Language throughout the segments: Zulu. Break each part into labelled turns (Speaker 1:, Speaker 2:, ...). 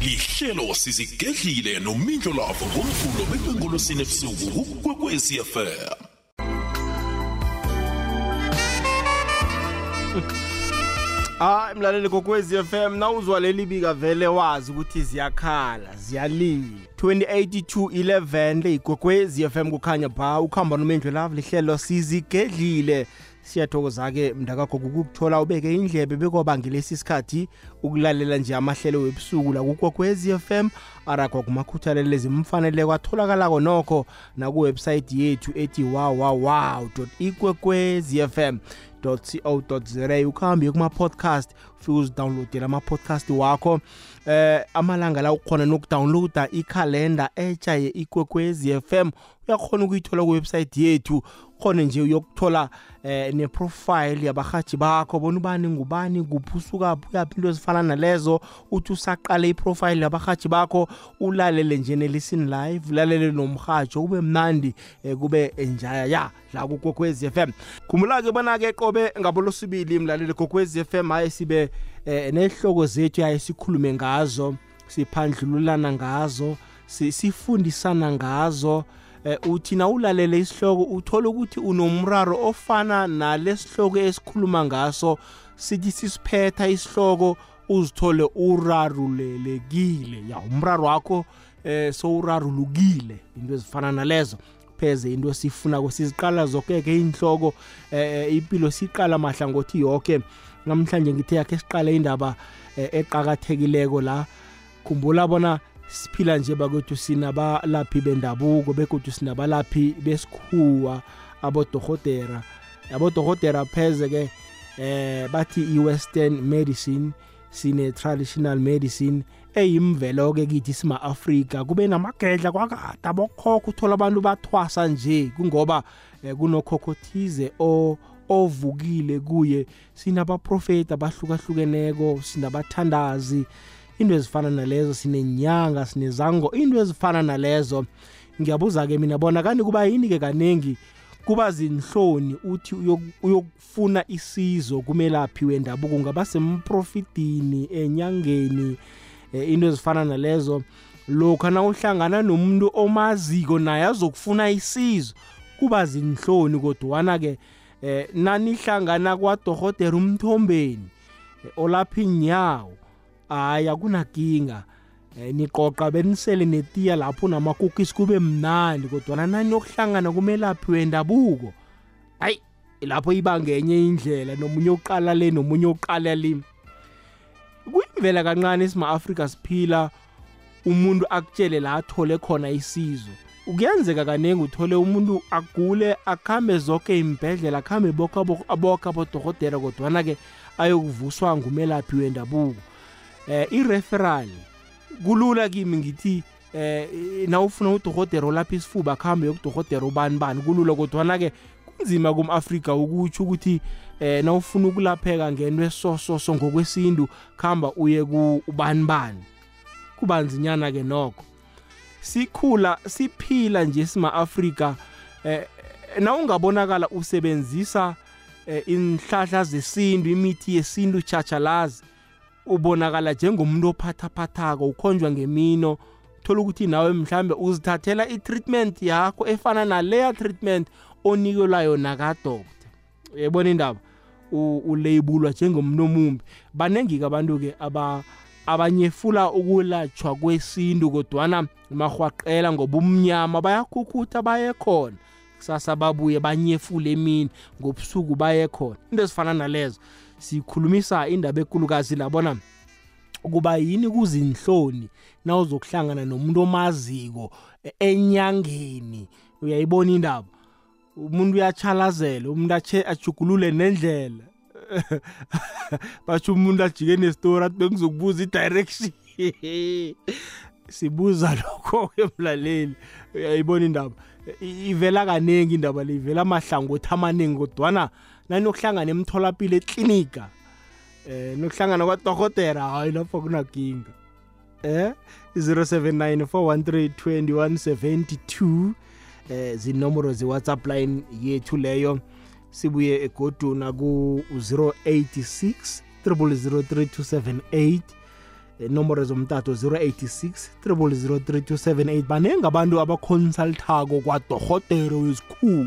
Speaker 1: lihlelo sizigedlile nomindlo lavo ngomvulo bekwengolosini ebusuku kukwekwezi fm
Speaker 2: hayi mlaleli kokwezi FM nawuzwa leli bika vele wazi ukuthi ziyakhala ziyalila. 2082 11 leyigogwezi FM kukhanya ba ukhamba nomendlo love lihlelo sizigedlile siyathokoza ke mndakagogo ukukuthola ubeke indlebe bekoba ngelesi sikhathi ukulalela nje amahlelo webusuku la kugokwezi FM arakwa kumakhuthalelo ezimfanele kwatholakala nokho na kuwebsite yethu ethi www.ikwekwezi.fm co.za ukuhambe kuma-podcast ufike uzidownloadele ama-podcast wakho. Eh amalanga la ukhona nokudownloada ikhalenda etsha ye-ikwekwezi FM uyakhona ukuyithola kuwebsite yethu. Khona nje uyokuthola eh neprofile yabahathi bakho. Bona ubani ngubani kuphi usukaphi uyaphi into ezifana nalezo. Uthi usaqale iprofile yabahathi bakho ulalele nje nelisini live ulalele nomhatsho kube mnandi eh, kube enjaya ya la kukokwezi FM khumbula-ke bona-ke qobe ngabolosibili mlaleli kokwezi FM haye sibe eh, nehloko zethu yaye sikhulume ngazo siphandlululana ngazo si- sifundisana ngazo. Eh, uthi na ulalele isihloko uthola ukuthi unomraro ofana nalesihloko esikhuluma ngaso. Sithi sisiphetha isihloko uzithole urarulelekile. Ya umraro wakho eh sowurarulukile into ezifana nalezo. Pheze into sifuna kusiziqala zonke-ke inhloko eh impilo siqala mahlangothi yonke namhlanje ngithe yakhe siqale indaba eh, eqakathekileko la. Khumbula bona siphila nje bakwethu sinabalaphi bendabuko begodwa sinabalaphi besikhuwa abodohotera abodohotera pheze ke eh bathi i-western medicine sine-traditional medicine eyimvelo-ke kithi sima-afrika. Kube namagedla kwakade abokhokho uthola abantu bathwasa nje kungoba eh, kunokhokho thize ovukile kuye sinabaprofeti abahlukahlukeneko sinabathandazi. Into ezifana nalezo sinenyanga sinezango into ezifana nalezo. Ngiyabuza-ke mina bona kanti kuba yini-ke kaningi kuba zinhloni uthi uyok- uyokufuna isizo kumelaphi wendabuko kungaba semprofitini enyangeni eh, into ezifana nalezo. Lokha na uhlangana nomuntu omaziko naye azokufuna isizo kuba zinhloni kodwana-ke eh nanihlangana kwadohotera umthombeni eh, olapha inyawo. Hayi akunakinga. Eh, niqoqa benisele netiya lapho namakukisi kube mnandi kodwana naniyokuhlangana kumelaphi wendabuko? Hayi lapho iba ngenye indlela nomunye uqala le nomunye uqala le. Kuyimvela kancane esima-afrika siphila umuntu akutshele la athole khona isizo. Kuyenzeka kaningi uthole umuntu agule akhambe zonke imbhedlela akhambe boke abo- aboke abodohotera kodwana-ke ayokuvuswa ngumelaphi wendabuko. Eh i-referral kulula kimi ngithi eh nawufuna udohotera olapha isifuba akhambe yokudohotera ubani bani kulula kodwana-ke kunzima kum-afrika ukutsho ukuthi eh nawufuna ukulapheka ngento esososo ngokwesintu khamba uye ku ubani bani. Kubanzinyana-ke nokho. Sikhula siphila nje sima-afrika eh nawungabonakala usebenzisa eh, inhlahla zesintu imithi yesintu chachalazi ubonakala njengomuntu ophathaphathako ukhonjwa ngemino thola ukuthi nawe mhlambe uzithathela i-treatment yakho efana naleya treatment onikelwa yona kadoktor yebona indaba? U- uleyibulwa njengomuntu omumbi. Baningi-ke abantu-ke aba abanyefula ukulatshwa kwesintu kodwana mahwaqela ngoba umnyama bayakhukhutha baye khona. Kusasa babuye banyefule emini ngobusuku baye khona. Into ezifana nalezo sikhulumisa indaba ekulukazi labona kuba yini kuzinhloni na uzokuhlangana nomuntu omaziko e- enyangeni. Uyayibona indaba? Umuntu uyachalazela umuntu ache ajugulule nendlela. basho umuntu ajike nestori athi bengizokubuza i-direction. Sibuza lokho-ke mlaleli uyayibona indaba? I- ivela kaningi indaba le? Ivela amahlangothi amaningi kodwana naniyokuhlangana emtholapilo eklinika eh nokuhlangana kwadohotera hayi lapho kunakinga eh 0794132172 eh zinomoro ze-whatsapp line yethu leyo. Sibuye egoduna ku 086 003278 inomboro zomtato 086 3278 baningi abantu abaconsultako kwadorhotere wesikhuwa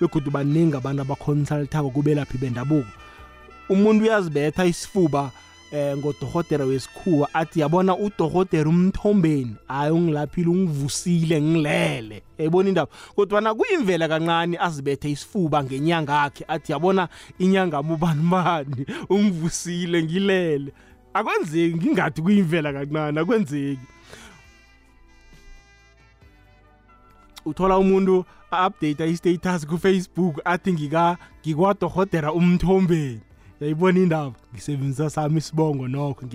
Speaker 2: begodu baningi abantu abaconsultako kubelaphi bendabuko. Umuntu uyazibetha isifuba eh ngodorhotera wesikhuwa athi yabona udorhotera umthombeni? Hayi ungilaphile ungivusile ngilele. Yayibona indaba? Kodwana kuyimvela kancane azibethe isifuba ngenyanga yakhe athi yabona inyanga mubanibani ungivusile ngilele. Akwenzeki ngingathi kuyimvela kancane akwenzeki. Uthola umuntu a-update i-status ku-facebook athi ngika ngikwadorhotera umthombeni. Yayibona indaba? Ngisebenzisa sami isibongo nokho.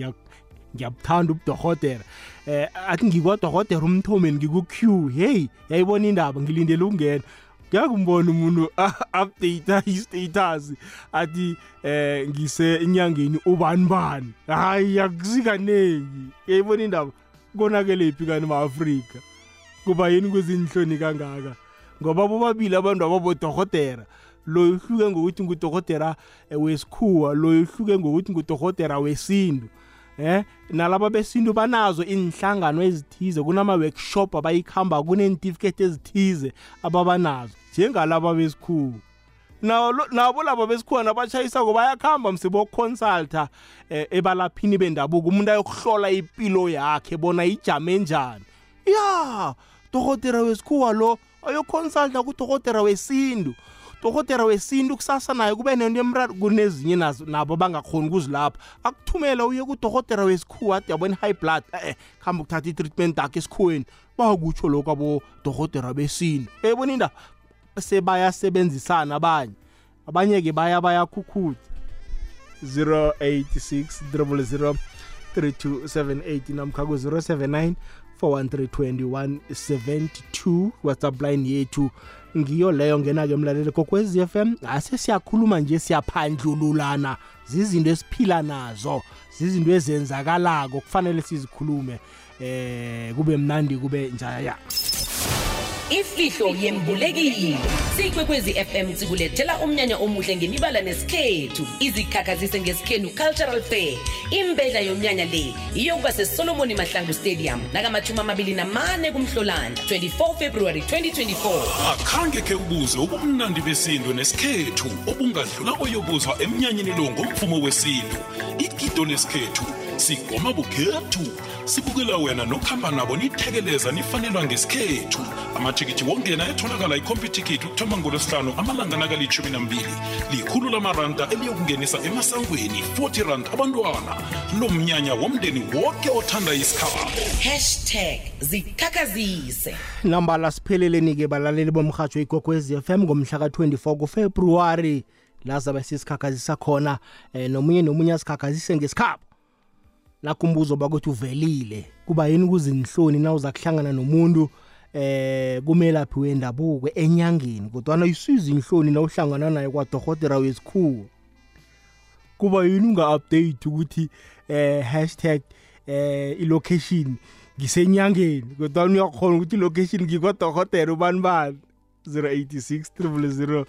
Speaker 2: Ngiyabuthanda ubudorhotera eh athi ngikwadorhotera umthomeni ngiku-q. Hey yayibona indaba? Ngilindele ukungena. Ngiyakumbona umuntu update i-status athi eh ngise inyangeni ubani bani? Hayi akusikanengi yayibona indaba? Konakele phi kani ma-afrika? Kuba yini kuzinhloni kangaka? Ngoba bobabili abantu ababodorhotera lo ihluke ngokuthi ngudokotela wesikhuwa lo ihluke ngokuthi ngudokotela wesintu eh nalaba besintu banazo inhlangano ezithize kunama-workshop abayikhamba kunentifiketi ezithize ababanazo njengalaba besikhuwa. Nabo laba besikhuwa nabashayisako bayakuhamba mseboconsulta eh, ebalaphini bendabuko umuntu ayokuhlola impilo yakhe bona ijame njani. Ya dokotera wesikhuwa lo ayoconsulta kudokotera wesintu. Dokotera wesintu kusasa naye kube nento emraro kunezinye nazo nabo bangakhoni ukuzilapha. Akuthumela uye kudokotera wesikhuwa ade yabona i-high blood eh khamba ukuthatha i-treatment yakhe esikhuweni. Bakutsho lokho abodokotera besintu. Eyibona indaba sebayasebenzisana abanye. Abanye-ke baya bayakhukhutha. 086 000 3278 namkha ku-079 4132172 whatsapp line yethu. Ngiyo leyo ngena-ke emlaleli. Kokwez f m ase siyakhuluma nje siyaphandlululana. Zizinto esiphila nazo zizinto ezenzakalako. Kufanele sizikhulume eh kube mnandi kube njaya.
Speaker 3: Ifihlo yembulekile. Siyikwekwezi fm sikulethela umnyanya omuhle ngemibala nesikhethu. Izikhakhazise ngesikhenu cultural fair. Imbedla yomnyanya le iyokuba sesolomoni mahlangu stadium nakamathumi amabili namane kumhlolanda 24 february 2024
Speaker 1: akhange khe ubuze ubumnandi besintu nesikhethu obungadlula oyobuzwa emnyanyeni lo ngomvumo wesintu. Igido lesikhethu sigoma bukhethu. Sibukela wena nokuhamba nabo nithekeleza nifanelwa ngesikhethu. Amathikithi wongena etholakala ikhompyuthikithi ukuthoma ngolwesihlanu amalanga nakalitshumi nambili. Likhulu lamaranda eliyokungenisa emasangweni 40 rand abantwana. Lo mnyanya womndeni woke othanda isikhabo.
Speaker 3: Hashtag zikhakhazise.
Speaker 2: Nambala sipheleleni-ke balaleli bomrhatsho igogwez FM ngomhla ka-24 kufebruwari. La zabe sisikhakhazisa khona um nomunye nomunye asikhakhazise ngesikhabo lakho umbuzo bakuthi uvelile. Kuba yini kuzinhloni na uza kuhlangana nomuntu eh kumelaphi wendabuko enyangeni? Kodwa ayisizi inhloni na uhlangana naye kwadokotela wesikhuwa. Kuba yini unga-update ukuthi eh hashtag eh ilocation ngisenyangeni? Kodwa uyakhona ukuthi ilocation ngikwadokotela ubani bani? 086 000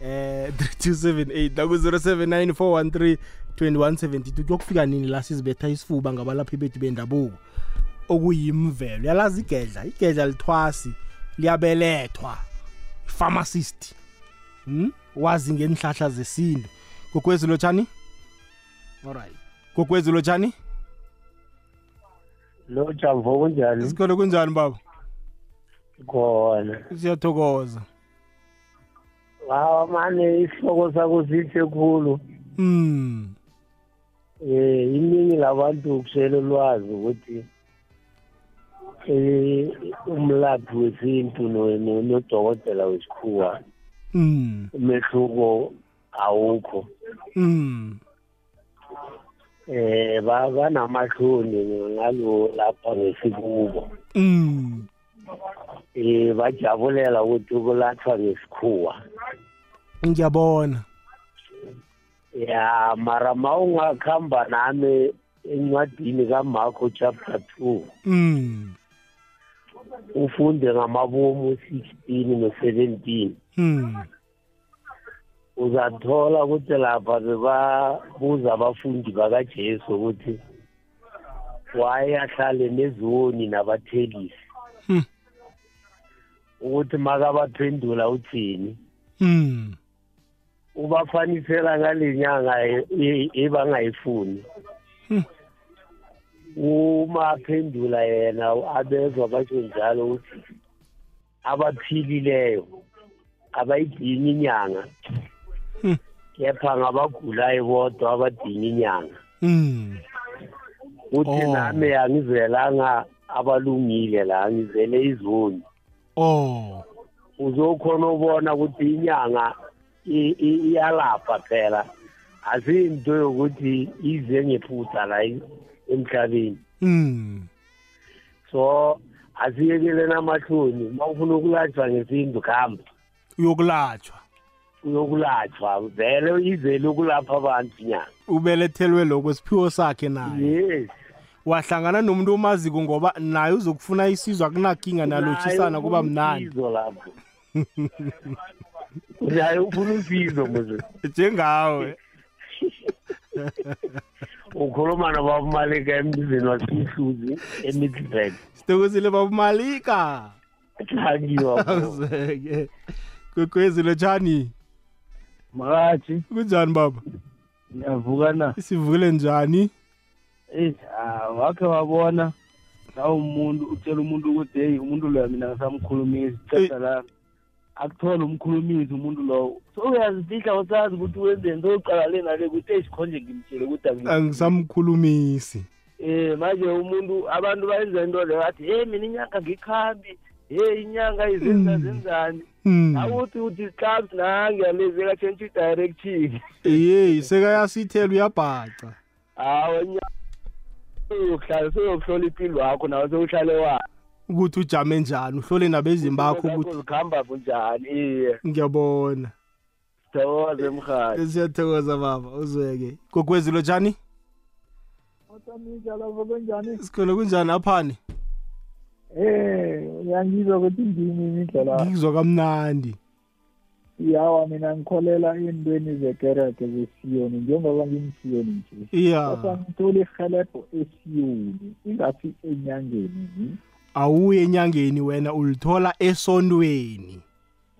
Speaker 2: eh 3278 naku 079 413 2172 kuyokufika nini la sizibetha isifuba ngabalaphi bethu bendabuko? Okuyimvelo. Yalazi igedla? Igedla lithwasi liyabelethwa. Pharmacist. Hm wazi ngenhlahla zesintu. Kokwezi lotshani alright. Kokwezi lotshani
Speaker 4: lo jambo kunjani?
Speaker 2: Isikole kunjani baba?
Speaker 4: Khona.
Speaker 2: Siyathokoza.
Speaker 4: Hawa mane isihloko sakho sihle khulu.
Speaker 2: Mm
Speaker 4: eh iningi labantu kusele ulwazi ukuthi eh umlaphi wesintu nodokotela wesikhuwa
Speaker 2: mm
Speaker 4: umehluko awukho.
Speaker 2: Mm
Speaker 4: eh banamahloni ngalo lapha ngesikubo.
Speaker 2: Mm
Speaker 4: eh bajabulela ukuthi kulatshwa ngesikhuwa.
Speaker 2: Ngiyabona.
Speaker 4: Ya mara ma ungakhamba nami encwadini kamarko chapter two
Speaker 2: mm.
Speaker 4: ufunde ngamabomu 16 no-17
Speaker 2: mm.
Speaker 4: Uzathola ukuthi lapha bebabuza abafundi bakajesu ukuthi waye ahlale nezoni nabathelisi?
Speaker 2: Hmm.
Speaker 4: Ukuthi makabaphendula uthini.
Speaker 2: Mm
Speaker 4: ubafanisela ngale nyanga e- ebangayifuni.
Speaker 2: Hmm.
Speaker 4: uma aphendula yena abezwa basho njalo ukuthi abaphilileyo abayidingi inyanga.
Speaker 2: Hmm.
Speaker 4: kepha ngabagulayo bodwa abadinga inyanga.
Speaker 2: Mm
Speaker 4: uthi
Speaker 2: Oh.
Speaker 4: nami angizelanga abalungile la ngizele izoni.
Speaker 2: Oh.
Speaker 4: Uzokhona ubona ukuthi inyanga iyalapha phela. Asinto yokuthi ize ngephutha la emhlabeni.
Speaker 2: Mm
Speaker 4: so asiyekeleni amahloni uma ufuna ukulatshwa ngesintu kuhamba
Speaker 2: uyokulatshwa.
Speaker 4: Uyokulatshwa. Vele izele ukulapha abantu nyanga
Speaker 2: ubelethelwe lokho siphiwo sakhe naye.
Speaker 4: Yes.
Speaker 2: Wahlangana nomuntu omaziko ngoba naye uzokufuna isizo akunakinga nalotshisana
Speaker 4: Naye
Speaker 2: kuba
Speaker 4: ufuna
Speaker 2: mnandi.
Speaker 4: usizo lapho. Naye ufuna usizo mose
Speaker 2: njengawe.
Speaker 4: Ukhuluma nobabumaleka emzini wasemhluzi emiddleburg
Speaker 2: sitokosile babumalika.
Speaker 4: Thankiwa
Speaker 2: awuzeke. Kwekwezi lotshani
Speaker 5: makathi.
Speaker 2: Kunjani baba?
Speaker 5: Ngiyavuka na?
Speaker 2: Sivukile njani?
Speaker 5: Eyi ah, wakhe wabona nawe umuntu utshela umuntu ukuthi heyi umuntu loyo mina ngisamkhulumisi ceda la akuthole umkhulumisi umuntu lowo. So uyazifihla usazi ukuthi wenzeni soqalale nale ukuthi esikhonje ngimtshele ukuthi angi-
Speaker 2: angisamkhulumisi.
Speaker 5: Eh manje umuntu abantu bayenza into leyo athi hey mina inyanga ngikhambi hey inyanga izenza
Speaker 2: Mm.
Speaker 5: zenzani?
Speaker 2: Mm.
Speaker 5: awuthi uthi clubs nangiyalezeka change i-direction
Speaker 2: yeyi sekayasithela uyabhaca.
Speaker 5: Hawa uyohlala seyokuhlola impilo yakho nawe sewuhlale wayo
Speaker 2: ukuthi ujame njani uhlole nabezimbi bakho ukuthi
Speaker 5: zikhamba bunjani iye.
Speaker 2: Ngiyabona.
Speaker 5: Sithokoze emhali
Speaker 2: siyathokoza baba uzweke. Gogwezi lotshani
Speaker 6: Otamija kunjani?
Speaker 2: sikhona kunjani aphani?
Speaker 6: Eh, uyangizwa ukuthi ngimi indlela
Speaker 2: ngikuzwa kamnandi.
Speaker 6: Yawa mina ngikholela ey'ntweni zekereke zesiyoni njengoba ngimsiyoni nje.
Speaker 2: Iya
Speaker 6: kodwa ngithola irhelebho esiyoni ingasi enyangeni
Speaker 2: awuye enyangeni wena ulithola esontweni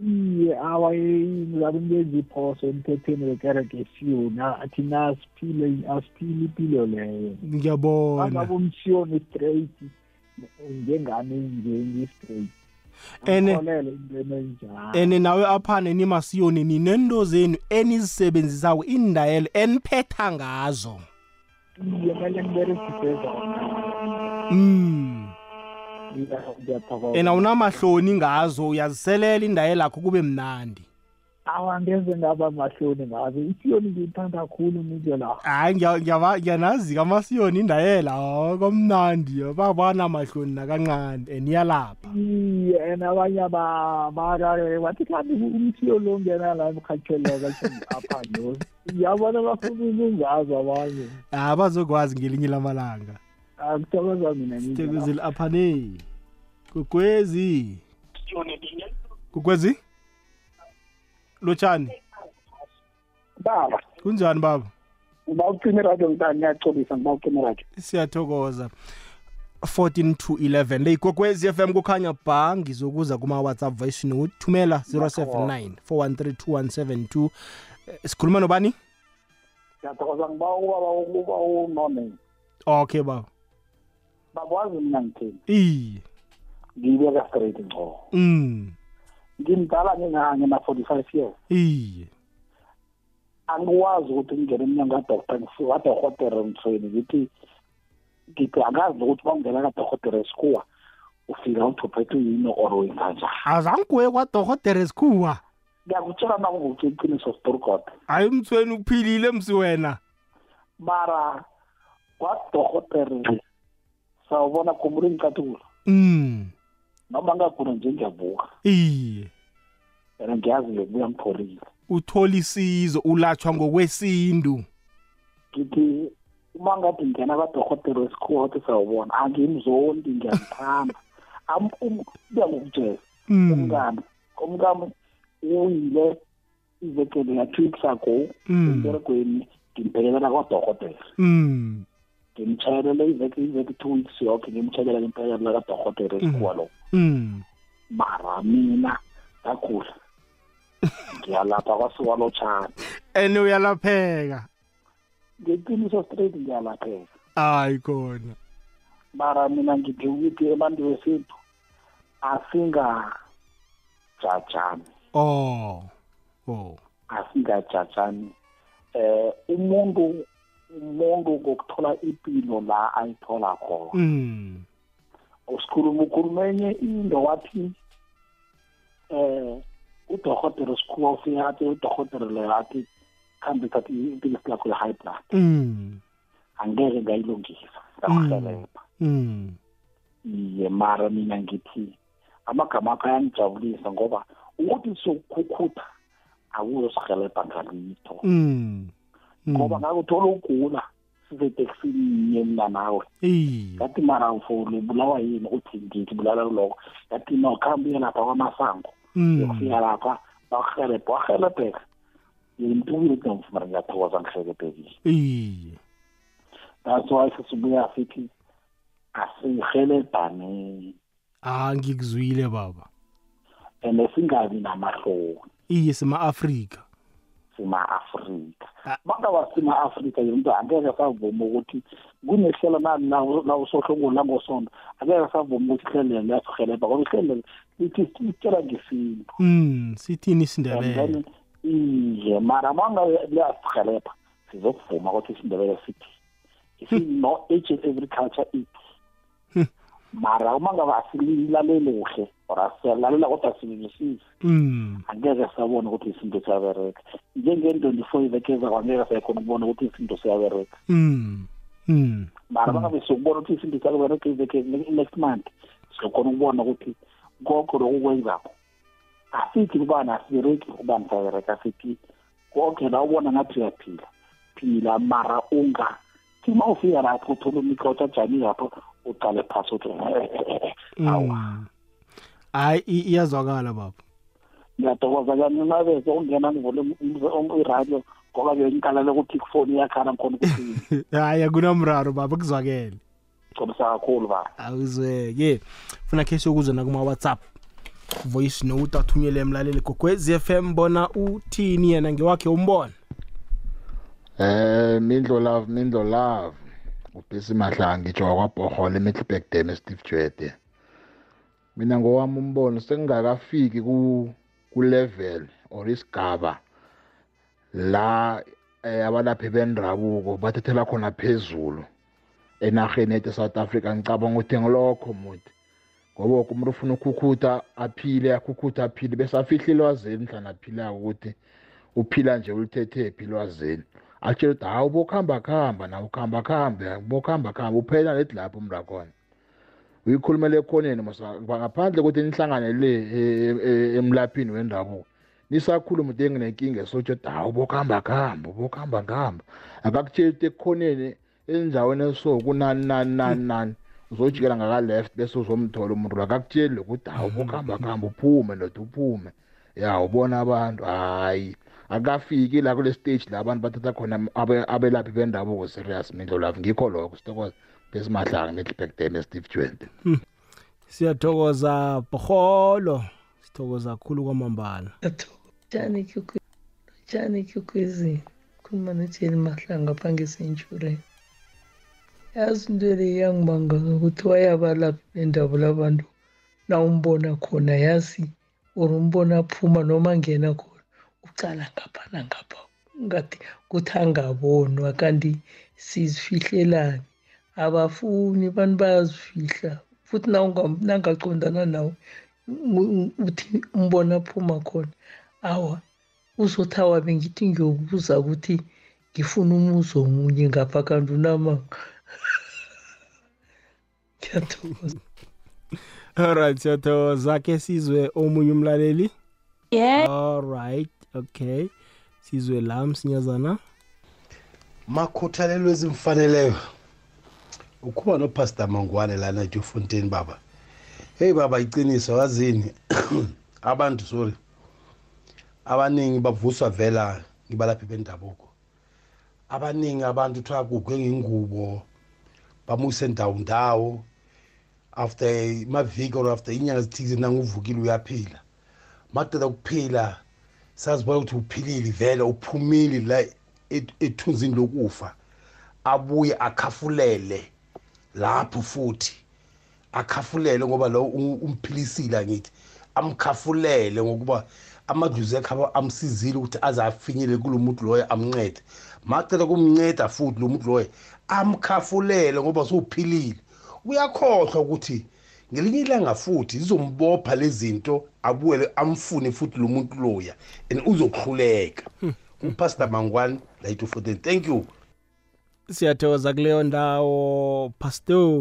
Speaker 6: iye awa ngizabe ngenza iphoso emthethweni wekereke esiyoni athi nasiphile asiphile impilo leyo.
Speaker 2: Ngiyabona.
Speaker 6: Angabe umsiyoni straight njengami nje ngi-straight.
Speaker 2: Ene-
Speaker 6: angikholele intweni enjalo.
Speaker 2: ene nawe aphane nimasiyoni ninento zenu enizisebenzisako indayelo eniphetha ngazo.
Speaker 6: Iye kumele ngiberegise zona.
Speaker 2: Mm
Speaker 6: Iya, ngiyathokoza.
Speaker 2: Ena unamahloni ngazo uyaziselela indayelo yakho kube mnandi.
Speaker 6: Awa ngeze ngaba mahloni ngazo isiyoni ngiyithanda khulu nindlela
Speaker 2: hayi ngiya- ngiyaba- ngiyanazi kamasiyoni indayela hawu kamnandi babana mahloni nakancane and iyalapha.
Speaker 6: Iye and abanye aba- barare bathi kanti umsiyo lo ngena la emkhatheleka apha lo ngiyabona bafuna ukungazi abanye.
Speaker 2: Ha bazokwazi ngelinye lamalanga.
Speaker 6: Akuthokoza mina nindlela
Speaker 2: tekwezile aphane gugwezi gugwezi lotshani
Speaker 7: baba.
Speaker 2: Kunjani baba?
Speaker 7: Ngiba ucima iradio mntani ngiyacolisa ngiba ucima iradio.
Speaker 2: Siyathokoza. 14 to 11 le igogwezi FM kukhanya ba ngizokuza kuma WhatsApp voice note thumela 079 4132172 Eh, sikhuluma nobani?
Speaker 7: Ngiyathokoza ngiba ubaba ukuba unone.
Speaker 2: Okay baba.
Speaker 7: Bakwazi mina ngithini?
Speaker 2: Iye.
Speaker 7: Ngiyibeka straight ngco
Speaker 2: mm.
Speaker 7: Ngimdala nginganye na-forty five years?
Speaker 2: Iye.
Speaker 7: Angikwazi ukuthi ngingene emnyango kadoktor kadorhotere mthweni ngithi ngithi akazi nokuthi bangena kadorhotere esikhuwa ufika uthuphethe yini or wenkanjani
Speaker 2: azange kuye kwadorhotere sikhuwa
Speaker 7: ngiyakutshela nakuvuke iqiniso storgod
Speaker 2: hayi mthweni uphilile msi wena.
Speaker 7: Mara kwadorhotere sawubona khumbula ingicathulo.
Speaker 2: Mm.
Speaker 7: Noma ngagula nje ngiyavuka.
Speaker 2: Iye.
Speaker 7: And ngiyazi ngiyokubuya ngiphorile
Speaker 2: uthola isizo ulatshwa ngokwesintu.
Speaker 7: Ngithi uma ngathi ngena kadorhotere wesikhuwa wathi sawubona angimzondi ngiyamthanda. Am- um- kuya ngokutshela
Speaker 2: mm.
Speaker 7: Umkami umkami uyile ivekele ya two weeks ago
Speaker 2: mm.
Speaker 7: emberegweni ngimphelekela kwadorhotere
Speaker 2: mm.
Speaker 7: Ngimtshayelele iveki iveki two weeks yoke ngimtshayelela ngempela lakadorhotere esikhuwa lo
Speaker 2: Mm.
Speaker 7: mara mina ngagula ngiyalapha kwasuka lotshani
Speaker 2: And uyalapheka.
Speaker 7: ngeqiniso straight ngiyalapheka
Speaker 2: Hayi khona.
Speaker 7: mara mina ngithi ukuthi abantu besintu asingajajani
Speaker 2: Oh. Oh.
Speaker 7: asingajajani eh umuntu umuntu ngokuthola impilo la ayithola khona
Speaker 2: Mm.
Speaker 7: usikhuluma ukhuluma enye into wathi eh udorhotere sikhuwa ufika athi udorhotere leyo athi khambe thathi impilisi lakho ye-high blood
Speaker 2: Mm.
Speaker 7: angeke ngayilungisa ngakuhelebha
Speaker 2: Mm.
Speaker 7: iye mara mina ngithi amagama akho ayangijabulisa ngoba ukuthi sokukhukhutha akuzosihelebha ngalitho
Speaker 2: Mm.
Speaker 7: Ngoba ngakuthola ugula sizeteksini nye mina nawe
Speaker 2: Iye.
Speaker 7: ngathi mara ufole ubulawa yini uthi ngithi bulala lokho ngathi no khambe uye lapha kwamasango
Speaker 2: Mm.
Speaker 7: yokufika lapha bakuhelebhe wahelebheka yimtukile ukuthi nomfumara ngiyathokoza ngihelebhekile
Speaker 2: Iye.
Speaker 7: that's why sesibuya sithi asihelebhaneni
Speaker 2: Ah ngikuzwile baba.
Speaker 7: and singabi namahloni
Speaker 2: Iye sima Africa.
Speaker 7: Sima-afrika
Speaker 2: Ah.
Speaker 7: bangaba sima-afrika yinto angeke savuma ukuthi kunehlelo nani nawusohlokuni langosondo angeke savuma ukuthi ihlelo liyasihelebha ngoba ihlelo lithi litshela ngesintu
Speaker 2: Mm, sithini
Speaker 7: and
Speaker 2: isindebele?
Speaker 7: then iye mara mangabe liyasihelebha sizokuvuma ukuthi isindebele sithi isino each and every culture ithi mara uma ngabe asililaleli kuhle or asiyalalela kodwa silisisi
Speaker 2: Mm.
Speaker 7: angeke sabona ukuthi isinto siyabereka njenge-twenty-four iveke ezako angeke sayikhona ukubona ukuthi isinto siyabereka
Speaker 2: Mm. Mm.
Speaker 7: mara bangabe siyokubona ukuthi isinto siyabereka iveke next month sizokhona ukubona ukuthi konke lokhu kwenzako asithi kubani asibereki kubani siyabereka sithi konke la ubona ngathi uyaphila phila mara unga thi ma ufika lapho uthola umika utsajani lapho uqale phasi uthi awa
Speaker 2: Mm. Hayi i- iyazwakala baba.
Speaker 7: ngiyathokoza kani nabeze ungena ngivule iradio ngoba bengiqalele ukuthi kufoni iyakhala ngikhona ukuthi
Speaker 2: Hayi akunamraro baba kuzwakele.
Speaker 7: gcobisa kakhulu ba
Speaker 2: awuzweke funa khe siyokuzwa nakuma WhatsApp voice note athunyele emlaleli gogwezi FM bona uthini yena ngewakhe umbona
Speaker 8: Eh Mindlo Love Mindlo Love ubhesi mahla ngitsho kwabhohole eMiddelburg Dam eSteve Jwede. Mina ngowami umbono sengingakafiki ku ku level or isigaba la eh, abalaphi bendabuko bathethela khona phezulu enarheni yethu South Africa. Ngicabanga ukuthi ngilokho muthi ngoba woke umuntu ufuna ukukhutha aphile akhukhutha aphile bese afihla ilwazeni mhlana aphilako ukuthi uphila nje ulithethephi ilwazeni atshela ukuthi hawu bokuhamba kuhamba nawe ukuhamba kuhambe bokuhamba kuhamba uphela lethi lapho umntu akhona uyikhulumela ekhoneni masa ngaphandle kokuthi nihlangane le e- e- emlaphini wendabuko nisakhuluma ukuthi enginenkinga esotsho ukuthi hawu bokuhamba kuhamba bokuhamba kuhamba. Akakutsheli ukuthi ekukhoneni endaweni eso kunani nani nani nani uzojikela ngaka-left bese uzomthola umuntu lo. Akakutsheli ukuthi hawu bokuhamba kuhamba uphume ndoda uphume. Ya ubona abantu hayi. Akafiki la kule stage la abantu bathatha khona abe- abelaphi bendabuko serious mindlo lavo ngikho lokho sitokoza besimahlanga middleburg dam esteve jwende
Speaker 2: siyathokoza bholo. Sithokoza kakhulu kwamambala.
Speaker 9: Jani kyukwi Jani kyukwizini khuluma noJeni Mahlanga pha ngesentureni yazi into le iyangimangaza ukuthi wayabalaphi bendabulo abantu la umbona khona yazi or umbona aphuma noma angena khona. Ucala ngapha nangapha. Ngathi kuthi angabonwa kanti sizifihlelani. Abafuni abantu bayazifihla. Futhi na unga- nangaqondana nawe u- uthi umbona aphuma khona awa uzothi awa bengithi ngiyokubuza ukuthi ngifuna umuzo omunye ngapha kanti unamanga ngiyathokoza.
Speaker 2: Alright siyathokoza. Ke sizwe omunye umlaleli?
Speaker 10: Yeah.
Speaker 2: alright okay. Sizwe la msinyazana.
Speaker 11: Makhuthalelo ezimfaneleyo. Ukuba nopastor mangwane lana ejufontein baba. Heyi baba iciniso wazini abantu sorry. Abaningi bavuswa vela ngibalaphi bendabuko. Abaningi abantu kuthiwa kugwe ngengubo bamuse ndawo ndawo. After maviki or after inyanga zithize nanguvukile uyaphila. Maqeda ukuphila sazibona ukuthi uphilile vele uphumile la et- ethunzini lokufa. Abuye akhafulele lapho futhi. Akhafulele ngoba lo u- umphilisile angithi. Amkhafulele ngokuba amadluzi akhe aba- amsizile ukuthi aze afinyele kulo muntu loyo amncede. Macela kumnceda futhi lo muntu loyo amkhafulele ngoba sowuphilile. Uyakhohlwa ukuthi ngelinye ilanga futhi zizombopha lezi zinto abuyele amfune futhi lo muntu loya and uzokhuleka upastor mangwane la yitu 14 thank you.
Speaker 2: Siyathokoza kuleyo ndawo pastor.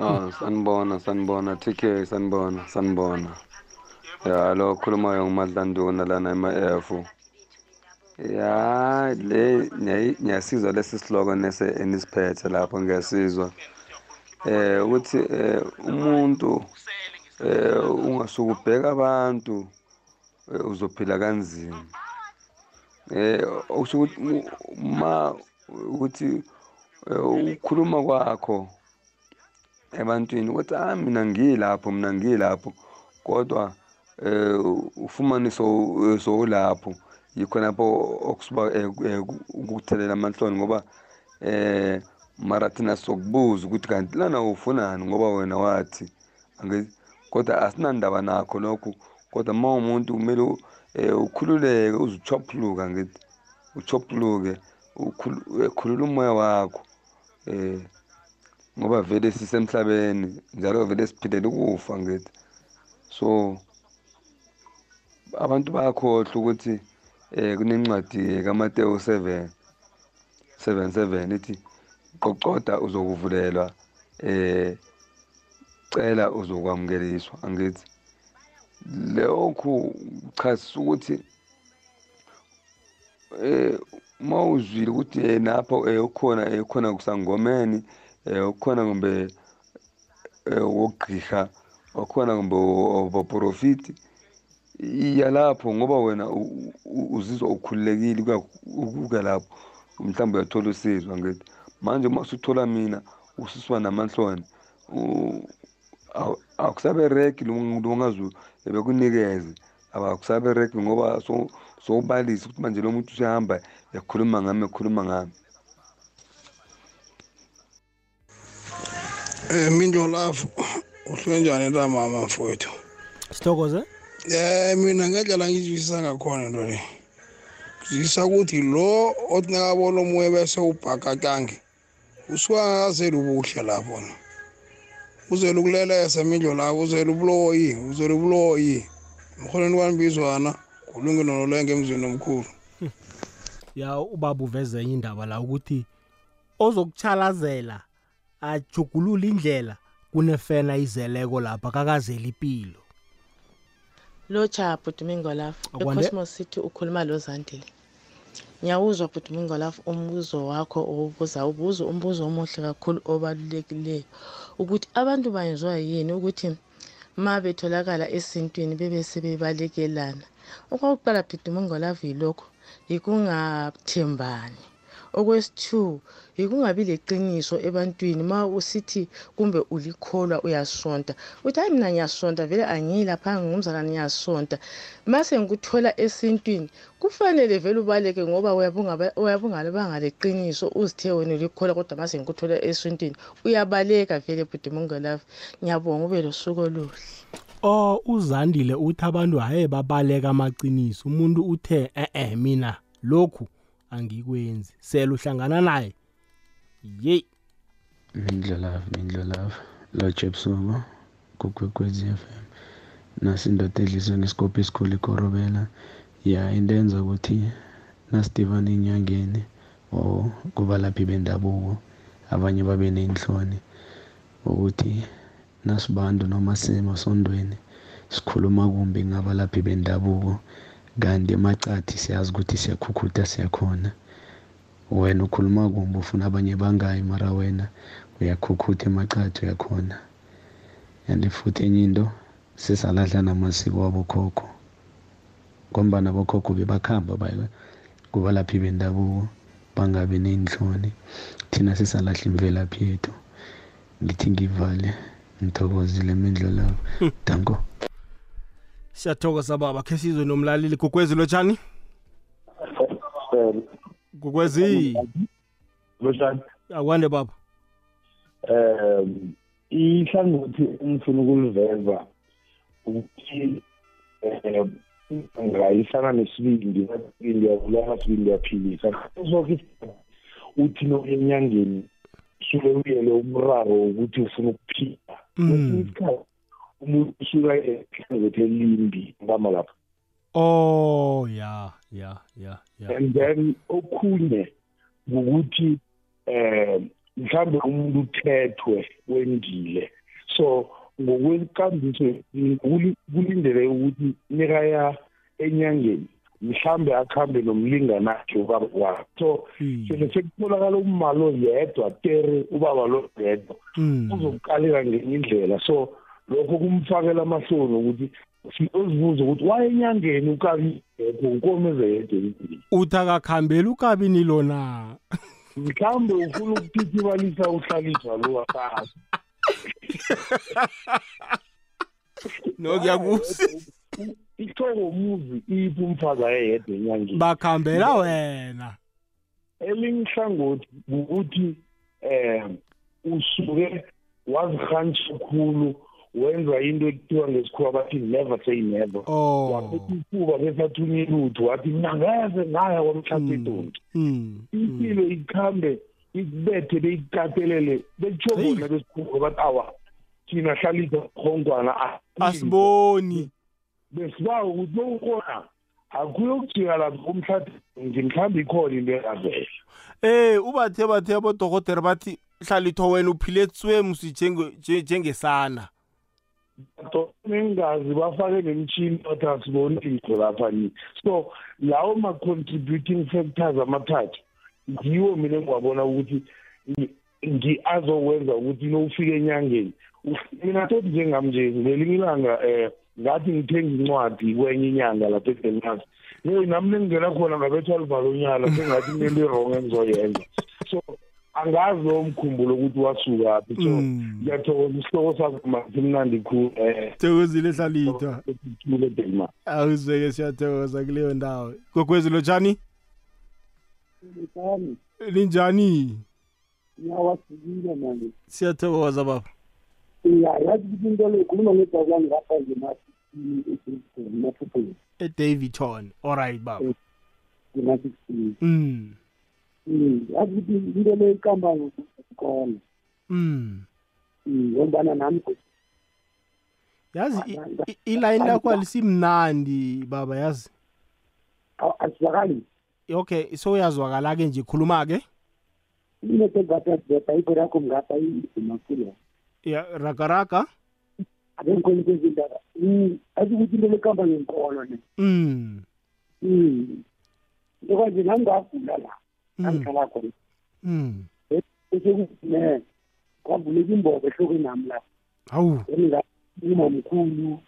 Speaker 10: Ah, sanibona sanibona TK sanibona sanibona. Ya lo khulumayo ngumadlanduna lana ema-F ya le ngiyasizwa lesi sihloko nese enisiphethe lapho ngiyasizwa. Eh ukuthi eh umuntu eh ungasuka ubheka abantu eh, uzophila kanzima. Eh okusho ukuthi mu- ma ukuthi eh, ukukhuluma kwakho ebantwini ukuthi ah mina ngilapho mina ngilapho kodwa eh ufumane so sowulapho. Yikho lapho okusuba eh, eh, ukuthelela amahloni ngoba eh mara thina sokubuza ukuthi kanti lana ufunani ngoba wena wathi kodwa asinandaba nakho lokhu. Kodwa uma umuntu kumele eh, ukhululeke uzichophuluka ngithi uchophuluke ukhulu- eh, khulula umoya wakho eh ngoba vele sisemhlabeni njalo vele siphilela ukufa ngithi so abantu bayakhohlwa ukuthi eh kunencwadi kaMateyu 7 77 ithi qoqoda uzokuvulelwa eh cela uzokwamukeliswa angithi lokhu chasisa ukuthi eh uma uzwile ukuthi eh napho eh ukhona eh ukhona kusangomeni eh ukhona kumbe eh wogqisha wakhona kumbe obaprofiti iya lapho ngoba wena u- u- uzizwa ukhululekile ukuya- ukuya lapho mhlawumbe uyathola usizo ngithi manje uma usuthola mina ususwa namahloni u- awu- akusabe regi lo ongazulu ebekunikeze. Akusabe regi ngoba so- sowubalisa ukuthi manje lo muntu usehamba ekhuluma ngami ekhuluma ngami.
Speaker 12: Eh Mindlolavu uhlwenjani la mama mfowethu?
Speaker 2: Sithokoze.
Speaker 12: Eh mina ngendlela ngizwisisa ngakhona nto le. Ngizwisisa ukuthi lo othi nakabona omunye bese ubhakatange usuke angazeli ubuhle lapho na uzela ukulelesa Mindlolavu uzela ubuloyi uzela ubuloyi. Emholweni kwanibizwana kulunge nolenge emzini omkhulu.
Speaker 2: Ya ubaba uveze indaba la ukuthi ozokuchalazela ajugulula indlela kunefena izeleko lapha kakazeli ipilo.
Speaker 13: Lotsha bhudumingo lafu.
Speaker 2: Akwande?
Speaker 13: ecosmos city ukhuluma lo zandile ngiyawuzwa bhudumingo lafu umbuzo wakho owubuza ubuza umbuzo omuhle kakhulu obalulekileyo ukuthi abantu bayenziwa yini ukuthi ma betholakala esintwini bebe sebebalekelana okwakuqala bhudumingo lafu yilokho yikungathembani okwesi-two yikungabi leqiniso ebantwini ma usithi kumbe ulikholwa uyasonta. Uthi hayi mina ngiyasonta vele angiyilaphanga ngumzalwane ngiyasonta. Ma sengikuthola esintwini kufanele vele ubaleke ngoba uyabungabanga leqiniso uzithe wena ulikholwa kodwa ma sengikuthola esintwini uyabaleka vele bhudumungolafu ngiyabonga ube losuku oluhle.
Speaker 2: O uzandile uthi abantu haye babaleka amaqiniso. Umuntu uthe eh mina lokhu angikwenzi. Sele uhlangana naye. Yeyi.
Speaker 14: Mindlolavu mindlolavu lotsha ebusuku kukwekwezi f m. Nasi indoda edliswe ngesikophi esikhulu ikorobela ya into enza ukuthi nasidivana enyangeni or kubalaphi bendabuko abanye babe ney'nhloni ukuthi nasibantu noma sisemasondweni sikhuluma kumbi ngabalaphi bendabuko. Kanti emacathi siyazi ukuthi siyakhukhuta siyakhona wena ukhuluma kumbi ufuna abanye bangayi mara wena uyakhukhutha emacathi uyakhona and futhi enye into sesalahla namasiko wabokhokho ngombana abokhokho bebakhamba baye kubalaphi bendabuko bangabi ney'nhloni thina sisalahla imvelaphi yethu. Ngithi ngivale ngithokozile mindlo lavo danko.
Speaker 2: Siyathokoza baba. Khe sizwe nomlaleli gugwezi lotshani? Gugwezi
Speaker 15: lotshani.
Speaker 2: Akwande baba.
Speaker 15: Um ihlangothi engifuna ukuliveza ukuthi um ngayifana nesibindi ngiyabulala sibindi ndiyaphilisa soke isikhathi uthi nokuya enyangeni usuke uyele umraro wokuthi ufuna ukuphila. Kwesinye isikhathi umuntu usuka ehlangothi elimbi ngama lapho
Speaker 2: oh ya ya ya ya
Speaker 15: and then okhunye ukuthi um mhlawumbe umuntu uthethwe wendile. So ngokwekambiso kuli- kulindele ukuthi nikaya enyangeni mhlambe akuhambe nomlingani akhe ubaba wakhe. So sele sekutholakala umma lo yedwa tere ubaba lo yedwa. Uzokuqaleka ngenye indlela. So lokho kumfakela amahloni ukuthi uzibuze ukuthi waye enyangeni ukabi yedwa unkomeze yedwa endlini
Speaker 2: uthi akakhambeli ukabini lona?
Speaker 15: Mhlawumbe ufuna ukuphithibalisa uhlaliswa lo wakazi
Speaker 2: no kuyakusi.
Speaker 15: Ihloko muzi iphi umfazi ayedwa enyangeni?
Speaker 2: Bakhambela wena.
Speaker 15: Elinye ihlangothi ukuthi um usuke wazihantsha khulu wenza into ekuthiwa ngesikhuwa bathi never say never.
Speaker 2: Oh.
Speaker 15: Waphetha ifuba besathunya ilutho wathi mina ngeze ngaya kwamhlatha edonki impilo ikhambe ikubethe beyikatelele bekutsho bona besikhuwa bathi awa thina hlalisa khongwana
Speaker 2: asiboni.
Speaker 15: Besibawa ukuthi bowukhona akuyokujika lapho kumhlatha ngimhlawumbe ikhona into engavela.
Speaker 2: Eh ubathe bathe abodokotela bathi hlalithwa wena uphile tswemusi njenge- njengesana.
Speaker 15: Nengazi bafake nemtshini bathi asiboni into lapha ni. So lawo ma-contributing factors amathathu ngiwo mina engiwabona ukuthi ngi- ngi- azowenza ukuthi nowufika enyangeni. Uf- mina tothi njengami nje ngelinye ilanga um ngathi ngithenga incwadi kwenye inyanga lapha edelmas. No nami nengingena khona ngabethwa livalo nyala sengathi kunento i-wrong engizoyenza. So angazi lowo mkhumbulo ukuthi wasukaphi so ngiyathokoza isihloko sakho masimnandi khulu um
Speaker 2: thokozile hlalithwa
Speaker 15: edelmas
Speaker 2: awuzeke siyathokoza kuleyo ndawo. Gogwezi lotshani
Speaker 16: Ngithani
Speaker 2: linjani?
Speaker 16: Ngiyawasukile manje
Speaker 2: siyathokoza baba.
Speaker 16: Ya yazi ukuthi into le ikhuluma ngedazane ngapha nje mathuphulo
Speaker 2: edaviton alright baba.
Speaker 16: Ngema-sixteen
Speaker 2: mm.
Speaker 16: Yazi ukuthi into le iqamba ngokusikolo
Speaker 2: mm
Speaker 16: ngombana nami
Speaker 2: yazi i- i- ilayini lakho alisimnandi baba yazi.
Speaker 16: Asizakali
Speaker 2: okay so uyazwakala-ke nje khuluma-ke.
Speaker 16: Inete ngapha bhayibho yakho ngapha imakhulu
Speaker 2: ya rakaraka
Speaker 16: ake ngikhona into ezindaba azi ukuthi into leqamba ngenkolo ne
Speaker 2: mm
Speaker 16: into kwanje ngangingagula la angihlala khona
Speaker 2: mm.
Speaker 16: Bese kuthi ne kwavuleka imbobo ehlokweni nami lapha.
Speaker 2: Hawu
Speaker 16: umamkhulu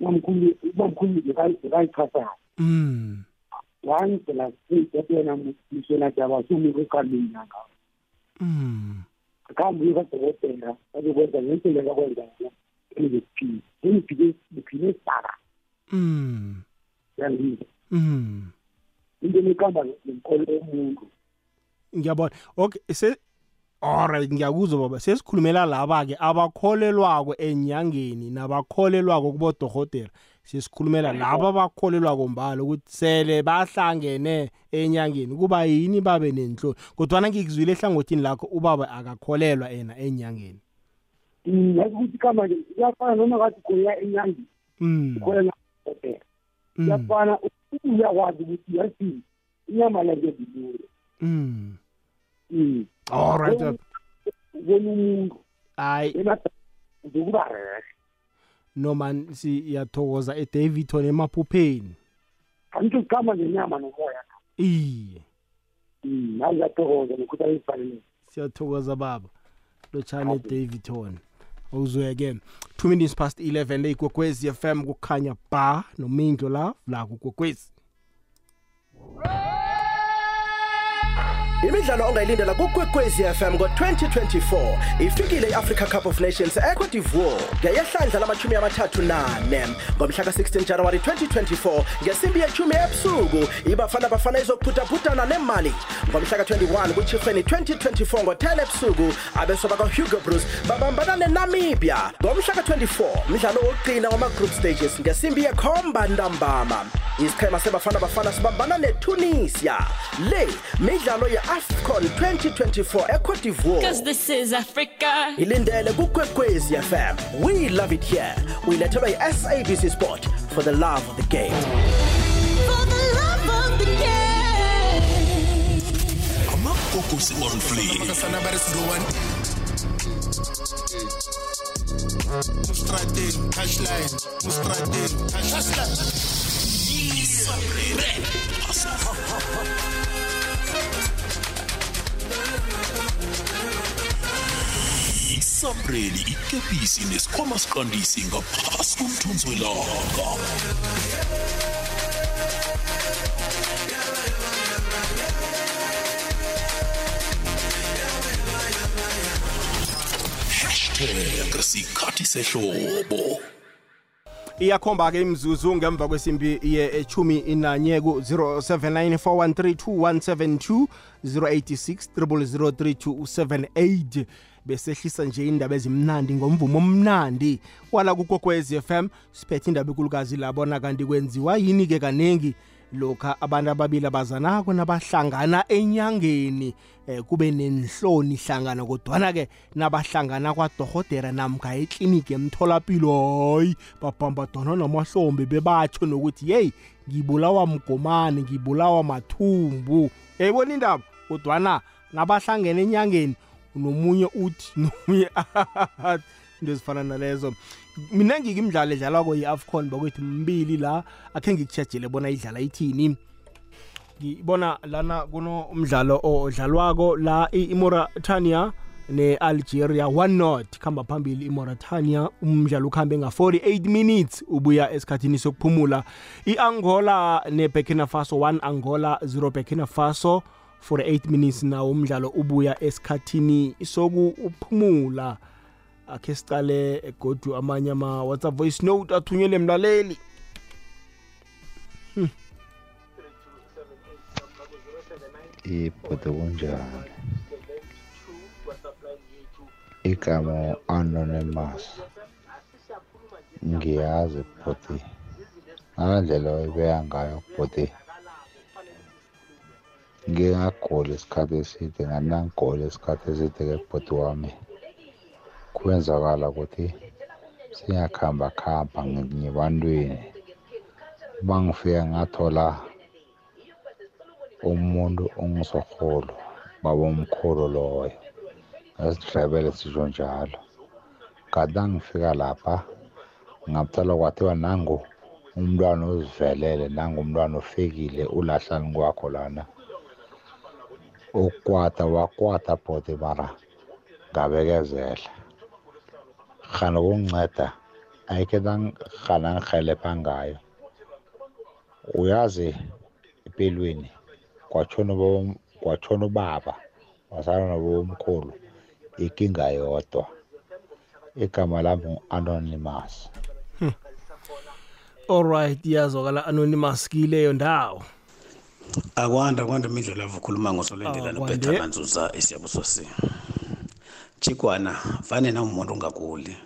Speaker 16: umamkhulu umamkhulu bekayichasayo
Speaker 2: mm.
Speaker 16: Wangicela straight ethi yena mshena jaba sumike eqaleni yanga
Speaker 2: mm.
Speaker 16: Akahambe uye kadokotela azokwenza ngendlela kakwenza yona engizokuphila sengiphile ngiphile saka
Speaker 2: mm.
Speaker 16: Yangizwa
Speaker 2: mm.
Speaker 16: Into leqamba nenkolo yomuntu
Speaker 2: ngiyabona. Okay se alright ngiyakuzwa baba. Sesikhulumela laba-ke abakholelwako enyangeni nabakholelwako kubodorhotera sesikhulumela laba abakholelwako mbala ukuthi sele bahlangene enyangeni. Kuba yini babe nenhloni? Kodwana ngikuzwile ehlangothini lakho ubaba akakholelwa ena enyangeni.
Speaker 16: Yazi ukuthi kama nje iyafana noma kathi khoya enyangeni.
Speaker 2: Mm
Speaker 16: ukholela udokotela
Speaker 2: mm,
Speaker 16: iyafana uyakwazi ukuthi yazi inyama yakhe bilule
Speaker 2: mm.
Speaker 16: Mm.
Speaker 2: alright
Speaker 16: Ubona umuntu.
Speaker 2: Hayi
Speaker 16: ukuba rehe
Speaker 2: noma siyathokoza edaviton emaphupheni.
Speaker 16: Angithi uqama nenyama nomoya.
Speaker 2: Iye.
Speaker 16: Hayi ngiyathokoza nokuthi ayifanele
Speaker 2: siyathokoza baba. Lotshani edaviton awuzweke two minutes past 11 le igwegwezi fm kukhanya ba nomindlo la la kugwegwezi
Speaker 17: imidlalo ongayilindela kukwekwezi fm ngo-2024 ifikile i-africa cup of nations ecote divoire ngeyehlandla lamashumi amathathu nane. Ngomhla ka-16 januwari 2024 ngesimbi yechumi ebusuku ibafana bafana izokuphuthaphutana nemali. Ngomhla ka-21 kuchifeni 2024 ngo-10 ebusuku abeso baka-hugo bruce babambana nenamibia. Ngomhla ka-24 mdlalo wokugcina wama-group stages ngesimbi yekhomba ntambama. Isiqhema sebafana bafana sibambana netunisia. Le midlalo AFCON 2024 eCote.
Speaker 18: Cause this is Africa.
Speaker 17: Ilindele kukwekwezi FM. We love it here. We let away SABC Sport for the love of the game.
Speaker 1: For the love
Speaker 19: of the game. On play.
Speaker 1: Isamreli ikepisi nesikhwama siqandisi ngaphasi komthunzi welanga. Hashtag sikhathi sehlobo.
Speaker 2: Iyakhomba-ke imzuzu ngemva kwesimbi yechumi nanye ku-079 086 0003278 besehlisa nje indaba ezimnandi ngomvumo omnandi. Wala kukokwez FM siphethe indaba ekulukazi labona kanti kwenziwa yini-ke kaningi lokha abantu ababili abazanako nabahlangana enyangeni eh, kube nenhloni hlangana kodwana-ke nabahlangana kwadohotera namkha ekliniki emtholapilo hayi babhambadana namahlombe bebatsho nokuthi yeyi ngibulawa mgomane ngibulawa mathumbu. Yayibona indaba? Kodwana nabahlangene enyangeni nomunye uthi nomunye ahahaha into ezifana nalezo. Mina ngike imidlalo edlalwako yi-afcon bakwethu mbili la akhe ngikushejele bona idlala ithini. Ngibona lana kunomdlalo odlalwako la i- imauritania ne-algeria one not. Khamba phambili imauritania umdlalo ukuhambe nga-48 minutes ubuya esikhathini sokuphumula. I-angola ne-burkina faso 1 angola 0 burkina faso. 48 minutes nawo umdlalo ubuya esikhathini sokuphumula akhe sicale godu amanye ama-whatsapp voice note athunyelwe mlaleli. Hmm.
Speaker 20: ibhuti kunjani igama anonymous. Ngiyazi bhuti ngandlela oyibeya ngayo bhuti ngingaguli isikhathi eside nganangiguli isikhathi eside ke bhuti wami. Kwenzakala ukuthi singakhamba khamba ngibantwini bangifika ngathola umuntu ongisorholo babomkhulu loyo ngesindebele sisho njalo. Kade angifika lapha ngathola kwathiwa nangu umntwana ozivelele nangu umntwana ofikile ulahlani kwakho lana? Ukwata wakwata bhodi mara ngabekezela. Khana ukunginceda ayikhe khana ngihelebha ngayo uyazi empilweni kwatshona ubaba- kwatshona ubaba wasala nobomkhulu ikinga yodwa. Igama lami ngu-anonymous.
Speaker 2: Alright iyazwakala anonymous kileyo ndawo.
Speaker 21: Akwanda kwanda imidlalo yavo ukhuluma ngosolendela
Speaker 2: Akwande.
Speaker 21: nobetha manzuza esiyabusosi chikwana vane nawumuntu ungaguli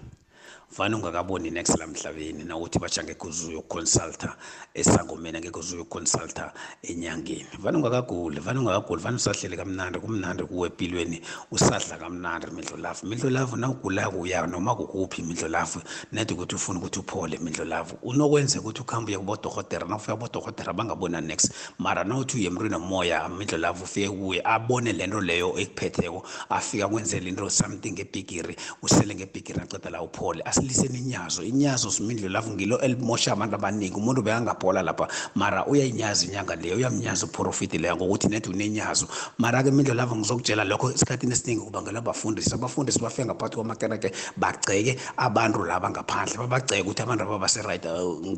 Speaker 21: vane ungakaboni next la mhlabeni nawuthi batsha ngekho uzuyoconsulta esangomeni angekho uzuyoconsulta enyangeni. Fane ungakaguli fane ungakaguli fane usahlele kamnandi kumnandi kuwe empilweni usadla kamnandi imidlo lafu imidlo lafu nawugulako uya noma kukuphi imidlo lafu nedi ukuthi ufuna ukuthi uphole imidlo lafu unokwenzeka ukuthi ukuhambe uye kubodokotera nawufika kubodokotera bangabona next. Mara nawuthi uye emntwini omoya imidlo lafu ufike kuye abone lento leyo ekuphetheko afika kwenzela into something ngebhigiri usele ngebhigiri aceda la uphole asiliseni inyazo inyazo simindlo lavu ngilo elimosha abantu abaningi. Umuntu bekangabhola lapha mara uyayinyaza inyanga leyo uyamnyaza uprofiti leyo ngokuthi net unenyazo. Mara-ke mindlo lavu ngizokutshela lokho esikhathini esiningi kubangelwa abafundisi. Abafundisi bafike ngaphakathi kwamakereke bagceke abantu laba ngaphandle babagceke ukuthi abantu aba base-right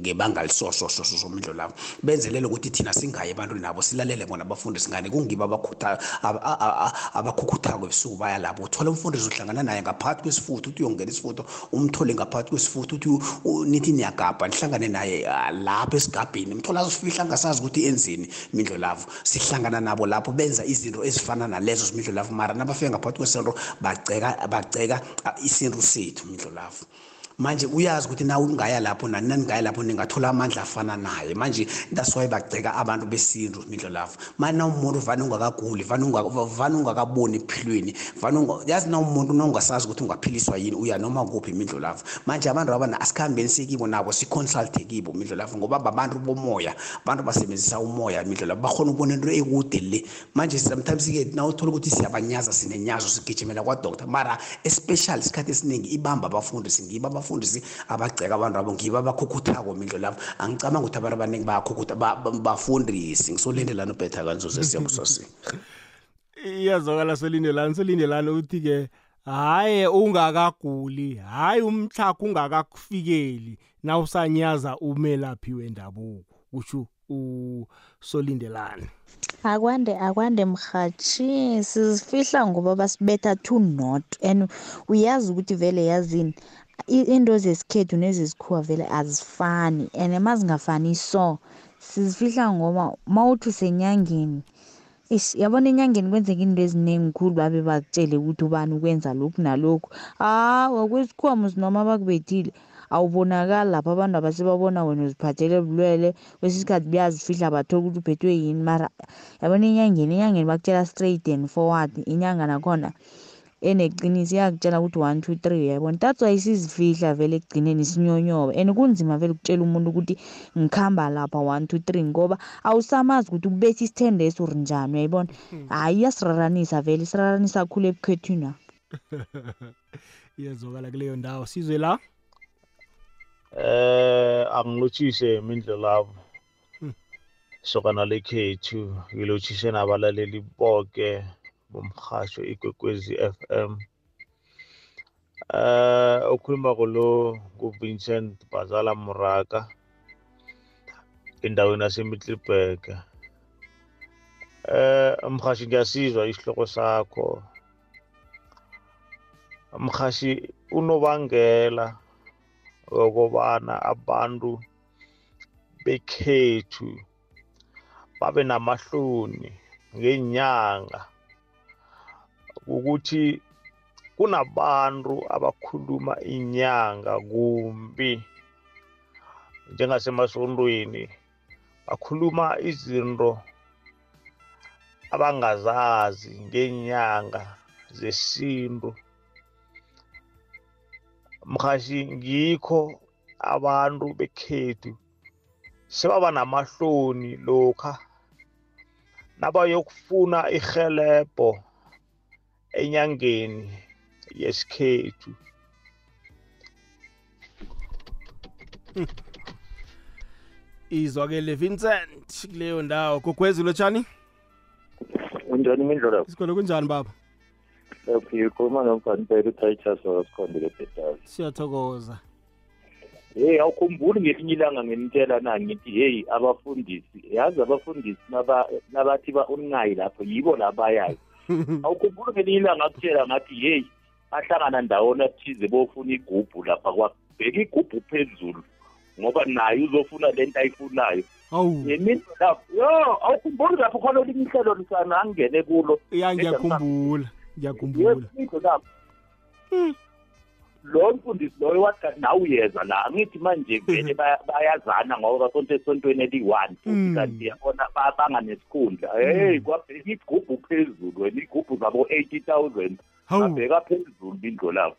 Speaker 21: ngebanga lisosososo mindlo benzelele ukuthi thina singayi ebantwini nabo silalele bona abafundisi ngani. Kungibo abakhukhuthako ebusuku baya lapho. Uthole umfundisi uhlangana naye ngaphakathi kwesifutho uthi uyongena isifutho umthole ngaphakathi kwesifutho uthi u- u- nithi niyagabha nihlangane naye ah, lapho esigabhini mthola azifihla angasazi ukuthi enzeni mindlo lavo sihlangana nabo lapho benza izinto ezifana nalezo simindlo lavo mara nabafika ngaphakathi kwesento bagceka bagceka ah, isintu sethu mindlo lavo manje uyazi ukuthi na ungaya lapho nani naningaya lapho ningathola amandla afana naye. Manje that's why bagceka abantu besintu mindlo lavo manje na umuntu vane ungakaguli vane unga- vane ungakaboni ephilweni vane unga- yazi na umuntu nongasazi ukuthi ungaphiliswa yini uya noma kuphi imindlo lavo manje abantu abana asikhambeni sekibo nabo siconsulte kibo imindlo lavo ngoba babantu bomoya abantu basebenzisa umoya imindlo lavo bakhona ukubona into ekude le. Manje sometimes-ke na uthola ukuthi siyabanyaza sinenyazo sigijimela kwadoktor mara especially isikhathi esiningi ibamba abafundisi ngibo abafundisi abagceka abantu abo ngibo abakhukhuthako mindlo lavo angicabanga ukuthi abantu abaningi bayakhukutha ba- ba- bafundisi ngisolindelana ubhetha kanzuze siyabusasi
Speaker 2: iyazwakala solindelani solindelani uthi-ke hhayi ungakaguli hhayi umtlhago ungakakufikeli na usanyaza umelaphi wendabuko kusho usolindelani
Speaker 22: akwande akwande mhathi sizifihla ngoba basibetha two not and uyazi ukuthi vele yazini. I- into zesikhethu nezesikhuwa vele azifani and mazingafani so sizifihla ngoba mawuthi usenyangeni ish yabona enyangeni kwenzeka into eziningi khulu babe bakutshele ukuthi ubani ukwenza lokhu nalokhu. Hawa kwesikhuwa musi noma bakubethile awubonakali lapho abantu abasebabona wena uziphathele bulwele kwesinye isikhathi buyazifihla bathola ukuthi uphethwe yini mara yabona enyangeni enyangeni bakutshela straight and forward inyanga nakhona eneqiniso iyakutshela ukuthi one two three uyayibona that's why sizifihla vele ekugcineni sinyonyoba and kunzima vele ukutshela umuntu ukuthi ngikhamba lapha one two three ngoba awusamazi ukuthi ukubetha isithende esuri njani uyayibona? Hhayi iyasiraranisa vele isiraranisa khulu ebukhethwina
Speaker 2: iyazwakala kuleyo ndawo. Sizwe la?
Speaker 23: Eh angilotshise imindlo lavo sokana lekhethu ngilotshise nabalaleli bonke bomhasho igwekwezi FM eh okhuluma lo nguVincent Bazala Muraka endaweni yaseMiddelburg. Eh mhashi ngiyasizwa isihloko sakho. Mhashi unobangela okobana abantu bekhethu babe namahloni ngenyanga ukuthi kunabantu abakhuluma inyanga kumbi. Njengasemasontweni bakhuluma izinto abangazazi ngenyanga zesintu. Mhashi ngikho abantu bekhethu sebaba namahloni lokha nabayokufuna irhelebho. Enyangeni yesikhethu.
Speaker 2: Izwakele vincent kuleyo ndawo. Gogwezi lotshani?
Speaker 24: Unjani imindlo
Speaker 2: isikhona kunjani baba?
Speaker 24: Lapho ikhuluma nomfanipela utitus wasikhondele bhetali
Speaker 2: siyathokoza.
Speaker 24: Heyi awukhumbuli ngelinye ilanga nginitshela na ngithi heyi abafundisi yazi abafundisi naba- nabathi ba-online lapho yibo la bayayo awukhumbuli ngelinye ilanga akutshela ngathi heyi bahlangana ndawona thize bofuna igubhu lapha kwabheka igubhu phezulu ngoba naye uzofuna le nto ayifunayo.
Speaker 2: Awu.
Speaker 24: Yemindlo lapho yo awukhumbuli lapho khona olinye ihlelo lisana angene kulo.
Speaker 2: Ya ngiyakhumbula ngiyakhumbula.
Speaker 24: Yemindlo lapho lo mfundisi loyo wathi kanti nawe uyeza la. Angithi manje vele baya- bayazana ngoba basonto esontweni eliyi-one futhi
Speaker 2: Mm.
Speaker 24: kanti yabona ba- banganesikhundla heyi kwabheka igubhu phezulu wena igubhu zabo-eighty thousand.
Speaker 2: Hawu.
Speaker 24: babheka phezulu indlo lapho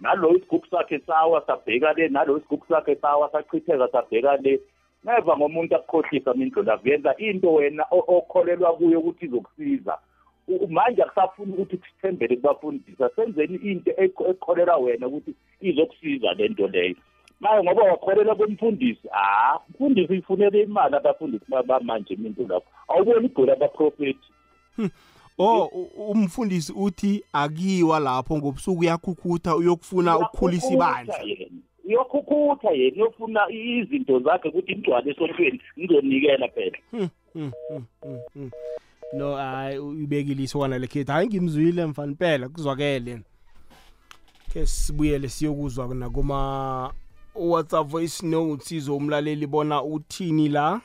Speaker 24: nalo isigubhu sakhe sawa sabheka le nalo isigubhu sakhe sawa sachitheka sabheka le. Neva ngomuntu akukhohlisa mindlo lapho yenza into wena o- okholelwa kuyo ukuthi izokusiza. U- manje akusafuni ukuthi sithembele kubafundisi asenzeni into ekho- ekholelwa wena ukuthi izokusiza le nto leyo. Manje ngoba wakholelwa kwemfundisi ha umfundisi uyifunela imali abafundisi ba- bamanje minto lapho awuboni igoli abaprofethi
Speaker 2: oh u- umfundisi uthi akiwa lapho ngobusuku uyakhukhutha uyokufuna ukukhulisa ibandla.
Speaker 24: uyokhukhutha yena uyofuna izinto zakhe ukuthi ingcwale esontweni ngizonikela phela.
Speaker 2: Hmm, hmm, hmm, hmm, hmm. no hayi uyibekile isokana lekhethu hayi ngimzwile mfana impela kuzwakele. Ke sibuyele siyokuzwa nakuma WhatsApp voice notes sizo umlaleli bona uthini la?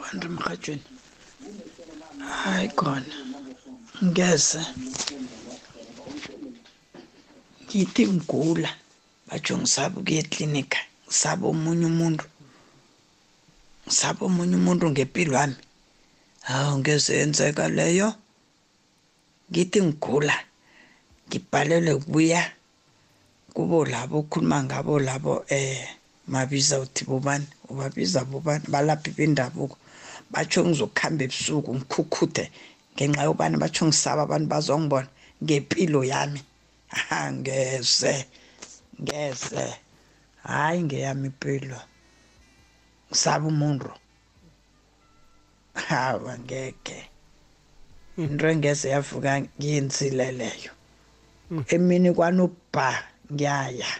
Speaker 25: Bantu emrhatshweni hayi khona. Ngeze ngithi ngigula batsho ngisaba ukuya eklinika ngisaba omunye umuntu. Ngisaba omunye umuntu ngempilo yami? Hawu ngeze yenzeka leyo ngithi ngigula ngibhalelwe kubuya kubo labo ukhuluma ngabo labo eh mabiza uthi bobani? Ubabiza bobani? Balaphi bendabuko? Batsho ngizokuhamba ebusuku ngikhukhuthe ngenxa yobani? Batsho ngisaba abantu bazongibona ngempilo yami. Ha ngeze ngeze. Hayi ngeyami impilo ngisaba umuntu hawa ngeke into engeze yavuka ngiyenzile leyo emini kwanobha ngiyaya.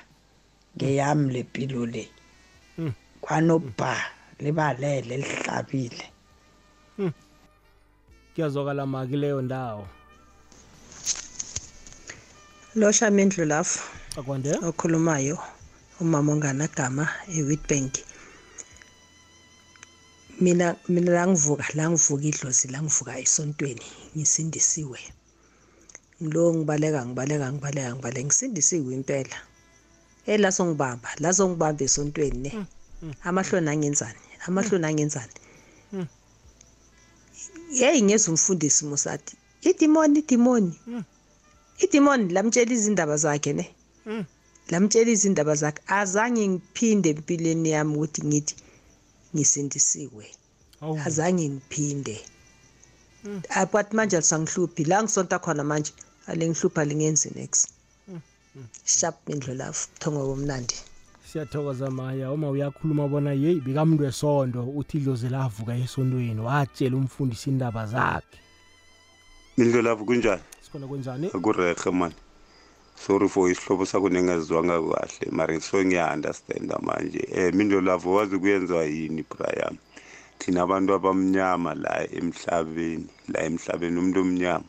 Speaker 25: Ngeyami lempilo le. Kwanobha libalele lihlabile.
Speaker 2: Kuyazwakala maki leyo ndawo.
Speaker 26: Losha mindlulafu
Speaker 2: akwande?
Speaker 26: okhulumayo umama onganagama ewitbank. Mina mina la ngivuka la ngivuka idlozi la ngivuka esontweni ngisindisiwe. Ngilo ngibaleka ngibaleka ngibaleka ngibaleka ngisindisiwe impela. Eh la songibamba la songibamba esontweni ne? Amahloni angenzani amahloni angenzani yeyi ngeza umfundisi musati idimoni idimoni. Idimoni lamtshela izindaba zakhe ne? Lamtshela izindaba zakhe. Azange ngiphinde empilweni yami ukuthi ngithi ngisindisiwe. Azange ngiphinde. Abathi manje alisangihluphi. La ngisonta khona manje alengihlupha lingenzi next. Sharp indlulafu buthongo bomnandi
Speaker 2: siyathokoza maya. Uma uyakhuluma bona yeyi bekamuntu wesondo uthi idlozi lavuka esontweni watshela umfundisi indaba zakhe.
Speaker 10: Mindlo lapho kunjani
Speaker 2: sikhona kunjani
Speaker 10: akurehe mani sorry for isihlobo sakho nengazizwanga kahle mara so ngiya-understanda manje. Um mindlo lapho wazi kuyenziwa yini brian? Thina abantu abamnyama la emhlabeni la emhlabeni umuntu omnyama.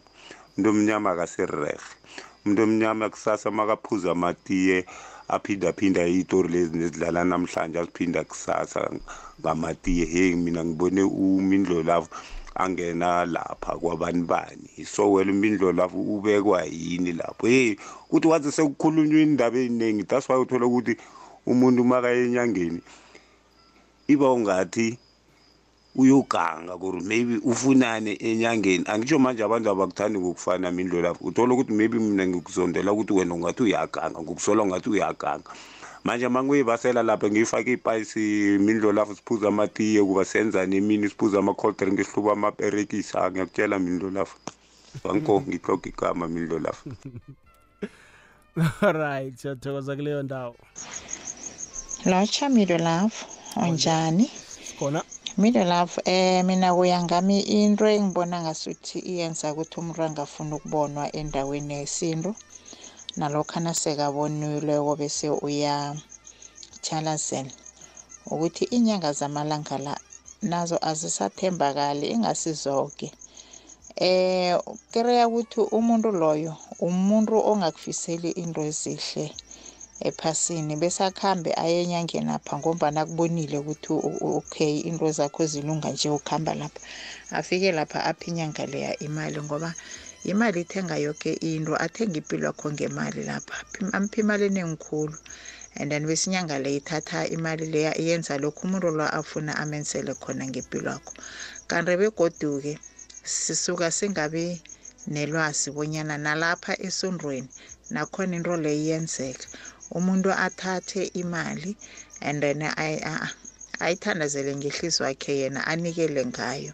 Speaker 10: Umuntu omnyama akasirehe umuntu omnyama kusasa makaphuza amatiye aphindaphinda iyitori lezi nezidlala namhlanje aziphinda kusasa ngamatiye. Hey mina ngibone umindlo lapho angena lapha kwabani bani. So wena umindlo lapho ubekwa yini lapho? Hey kuthi waze sekukhulunywa indaba eziningi that's why uthola ukuthi umuntu makaye enyangeni iba ungathi uyoganga kuri maybe ufunane enyangeni. Angitsho manje abantu abakuthandi ngokufana mindlo lapho. Uthola ukuthi maybe mina ngikuzondela ukuthi wena ungathi uyaganga ngokusola ungathi uyaganga. Manje mangiyibasela lapha ngiyifake ipayisi mindlo lapho siphuza amatiye kuba senzani emini siphuza ama-cold drink sihluba amaperekisa ngiyakutshela mindlo lapho banko ngihloga igama mindlo lapho
Speaker 2: right siyathokoza kuleyo ndawo.
Speaker 27: Lotsha midolove unjani
Speaker 2: khona.
Speaker 27: Midolove eh mina kuya ngami into engibona ngasuthi iyenza ukuthi umuntu angafuni ukubonwa endaweni yesintu. Nalokho nasekabonileko bese uya chalazela ukuthi inyanga zamalanga la nazo azisathembakali ingasizoke eh kereya ukuthi umuntu loyo umuntu ongakufiseli into ezihle ephasini bese akhambe aye enyangeni apha ngombana kubonile ukuthi okay into zakho zilunga nje ukuhamba lapha. Afike lapha apha inyanga leya imali ngoba imali ithenga yoke into athenga impilo yakho ngemali lapha. Amphi imali enengikhulu? And then bese inyanga le ithatha imali leya iyenza lokhu umuntu lo afuna amenzele khona ngempilo yakho. Kanti begodu-ke sisuka singabi nelwazi bonyana nalapha esondweni nakhona into leyo iyenzeka. Umuntu athathe imali and then ayithandazele ngehliziyo wakhe yena anikele ngayo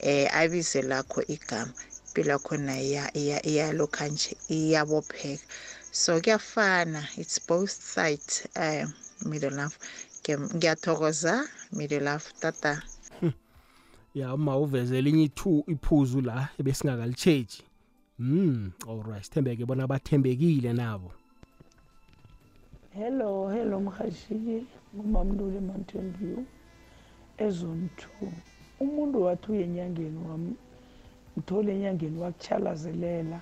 Speaker 27: eh abize lakho igama. Impilo yakhona iya- iya- iyalokha nje iyabopheka. So kuyafana it's both sides um middle love Ngiya- ngiyathokoza middle love tata.
Speaker 2: Ya uma uveze elinye ithu iphuzu la ebesingakalitshegi mm alright sithembeke bona bathembekile nabo.
Speaker 28: Hello hello mhashi ngumamlule mountain view ezone two. Umuntu wathi uye enyangeni wamthola enyangeni wakuchalazelela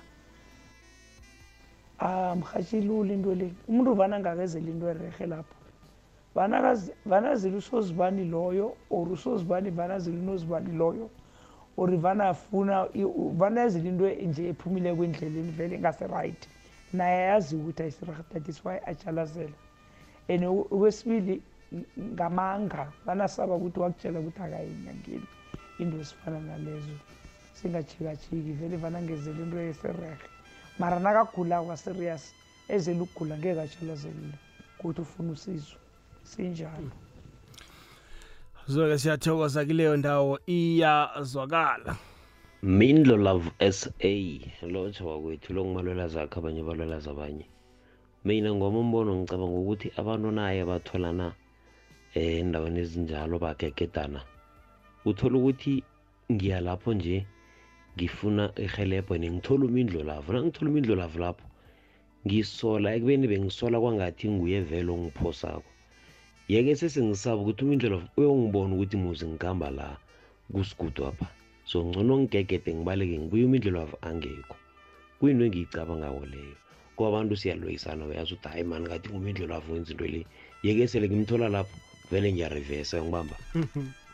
Speaker 28: ah mhashi lula into le umuntu vana angakezela into erehe lapho? Vana kazi- vana zila usozibani loyo or usozibani vana zila unozibani loyo? Or vana afuna i- u- vana yazila into nje ephumile kwendleleni vele ingase-right naye ayazi ukuthi ayisirahat that is why ajalazela and okwesibili ngamanga banasaba ukuthi wakutshela ukuthi akayi enyangeni. Into ezifana nalezo singajikajiki vele vanangezela into yeserehe mara nakagula kwa-serious ezela ukugula ngeke ajalazelile ukuthi ufuna usizo sinjalo.
Speaker 2: Zoke siyathokoza kileyo ndawo iyazwakala.
Speaker 29: Mindlo love sa lotsha wakwethu lokumalwela zakhe abanye balwela zabanye mina ngwami umbono ngicabanga ukuthi abantu naye batholana um endaweni ezinjalo bagegedana. Uthola ukuthi ngiya lapho nje ngifuna irhelebho nengithola umindlo lavo nangithola umindlo lavo lapho ngisola ekubeni bengisola kwangathi nguye vele ongiphosako. Yeke sesengisaba ukuthi umindlo lavo uyongibona ukuthi muzi ngihamba la kusigudu apha so ngcono ngigegede ngibaleke ngibuye umindlelo wavo angekho. Kuyinto engiyicabangako leyo. Kuba abantu siyaloyisana uyazi ukuthi hayi mani kathi ngumindlelo wavo wenza into le. Yeke sele ngimthola lapho vele ngiyarivesa ngibamba.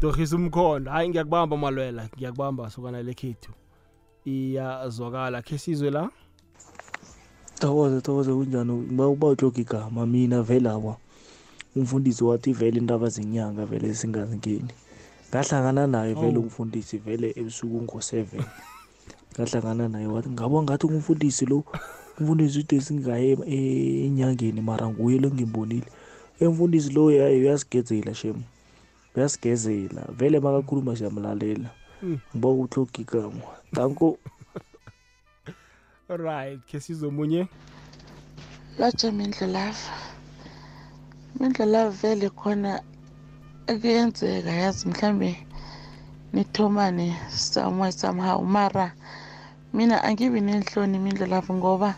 Speaker 2: torhisa umkhondo hayi ngiyakubamba malwela ngiyakubamba sokana lekhethu. Iyazwakala. Khe sizwe la?
Speaker 30: Thokoze thokoze kunjani? Uba uba utloga igama mina vele awa umfundisi wathi vele indaba zenyanga vele singazingeni ngahlangana naye vele
Speaker 2: Awu.
Speaker 30: umfundisi vele ebusuku ngo-seven. Ngahlangana naye wathi ngabo ngathi umfundisi lo umfundisi ude singaye e- enyangeni mara nguye lo ngimbonile emfundisi lo yaye uyasigezela shem. Uyasigezela vele makakhuluma siyamlalela
Speaker 2: Mm.
Speaker 30: ngiba utloga igama danko.
Speaker 2: Right khe sizwe omunye?
Speaker 13: Lotsha mindlelava mindlelava vele khona kuyenzeka yazi mhlambe nithomane somewhere somehow. Mara mina angibi nenhloni mindlelava ngoba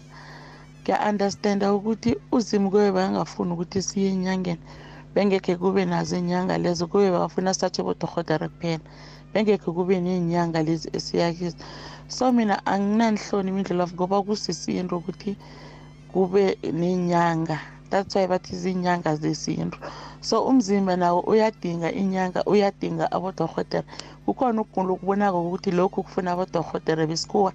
Speaker 13: ngiya-understanda ukuthi uzimu kube bangafuni ukuthi siye enyangeni. Bengekhe kube nazo iy'nyanga lezo kube bafuna sithathe bodorhotere kuphela. Bengekhe kube ney'nyanga lezi esiyakizo so mina anginanihloni anginanhloni of ngoba kusisintu ukuthi kube ney'nyanga that's why bathi zinyanga zesintu. So umzimba nawo uyadinga inyanga uyadinga abodorhotere kukhona ukugula okubonako ukuthi lokhu kufuna abodorhotere besikhuwa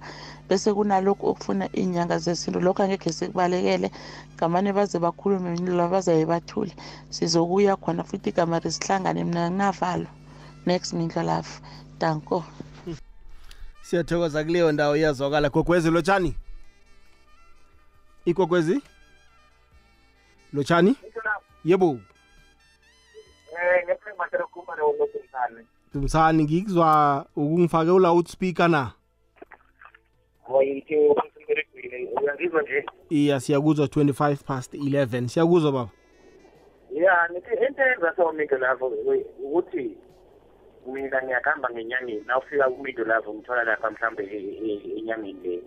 Speaker 13: bese kunalokhu okufuna iy'nyanga zesintu. Lokhu angekhe sikubalekele ngamane baze bakhulume mindlela bazaye bathule. Sizokuya khona futhi igamari sihlangane mina nginavalo next mindlelavu danko.
Speaker 2: Siyathokoza kuleyo ndawo iyazwakala. Gogwezi lotshani? Igogwezi? Lotshani? Yebo.
Speaker 31: Eh,
Speaker 2: dumsani ngikuzwa ukungifake u-loudspeaker na
Speaker 31: uyangizwa nje.
Speaker 2: iya siyakuzwa 25 past 11 siyakuzwa baba
Speaker 31: Yeah, nithi into enza so middle lapho ukuthi mina ngiyakhamba ngenyangeni nawufika kumiddle lapho ngithola lapha mhlambe e- e- enyangeni le